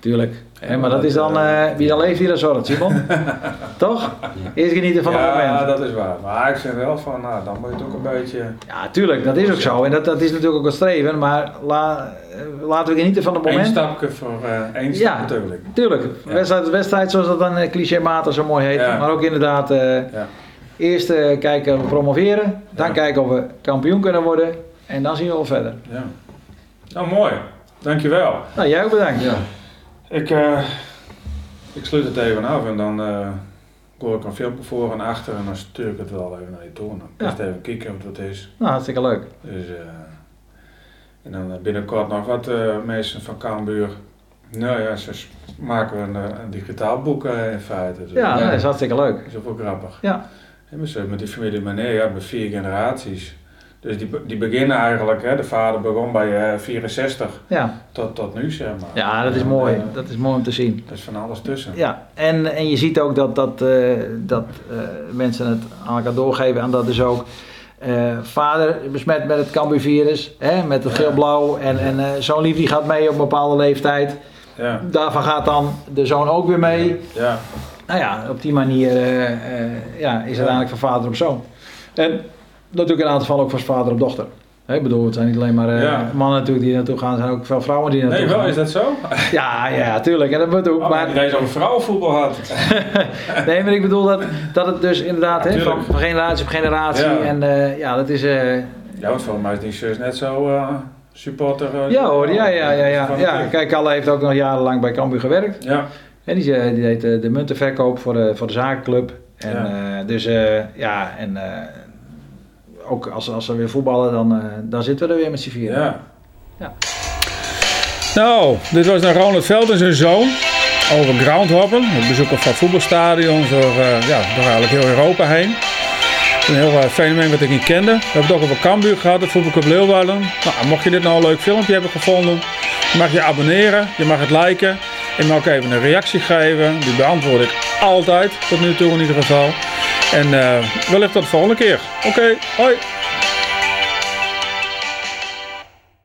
Tuurlijk. Hè, maar dat is dan, eh, wie dan leeft, wie dan zorgt, Simon. [LAUGHS] Toch? Eerst genieten van het Ja, moment. dat is waar. Maar ik zeg wel van, nou, dan moet je het ook een beetje... Ja, tuurlijk, dat is ook zo. En dat, dat is natuurlijk ook een streven, maar la, laten we genieten van het Eén moment. stapje voor één stap Ja. natuurlijk. Tuurlijk, Ja. wedstrijd, wedstrijd zoals dat dan clichématig zo mooi heet. Ja. Maar ook inderdaad, Ja. Eerst eh, kijken of we promoveren, dan Ja. kijken of we kampioen kunnen worden. En dan zien we wel verder. ja. Nou, mooi. Dankjewel. Nou, jij ook bedankt. Ja. Ik, eh, ik sluit het even af en dan eh hoor ik een filmpje voor en achter en dan stuur ik het wel even naar je toe. En dan Ja. even kijken wat het is. Nou, hartstikke leuk. Dus, en dan binnenkort nog wat mensen van Cambuur. Nou ja, ze maken we een, een digitaal boek in feite. Dus Ja, Ja. dat is hartstikke leuk. Dat is ook wel grappig. Ja. Met die familie Meneer, ja, met vier generaties. Dus die, die beginnen eigenlijk, hè, de vader begon bij eh 64 Ja. tot, tot nu, zeg maar. ja, dat is mooi. eh, Dat is mooi om te zien. er is van alles tussen. Ja, en, en je ziet ook dat, dat, eh, dat mensen het aan elkaar doorgeven en dat dus ook vader besmet met het Cambuurvirus, hè, met het geel-blauw en, en zo'n lief die gaat mee op een bepaalde leeftijd. Ja, Daarvan gaat dan de zoon ook weer mee. ja. Nou ja, op die manier eh, eh, ja, is het eigenlijk van vader op zoon. En natuurlijk in een aantal gevallen ook van vader op dochter. Ik bedoel, het zijn niet alleen maar eh, Ja. mannen natuurlijk die naartoe gaan, er zijn ook veel vrouwen die naartoe Nee, wel, gaan. is dat zo? [LAUGHS] Ja, ja, tuurlijk. En dat moet ook. Oh, maar, over vrouwenvoetbal had. [LAUGHS] Nee, maar ik bedoel dat, dat het dus inderdaad van, generatie op generatie. Ja. En ja, dat is. eh, Ja, want volgens mij is die zus net zo supporter. ja hoor, ja, ja, ja. ja, ja. Kijk, Kalle heeft ook nog jarenlang bij Cambuur gewerkt. Ja, En die, eh, die deed eh, de muntenverkoop voor de, voor de zakenclub. En Ja. eh, dus eh, ja, en eh, ook als, als ze weer voetballen, dan, eh, dan zitten we er weer met z'n vieren. ja. Nou, dit was naar Ronald Veld en zijn zoon over groundhoppen. Het bezoeken van voetbalstadions door, eh, ja, door eigenlijk heel Europa heen. Een heel fenomeen wat ik niet kende. We hebben het ook over Cambuur gehad, het voetbalclub Leeuwarden. Nou, mocht je dit nou een leuk filmpje hebben gevonden, mag je abonneren, je mag het liken. Je mag even een reactie geven. Die beantwoord ik altijd, tot nu toe in ieder geval. En eh wellicht tot de volgende keer. Oké, hoi!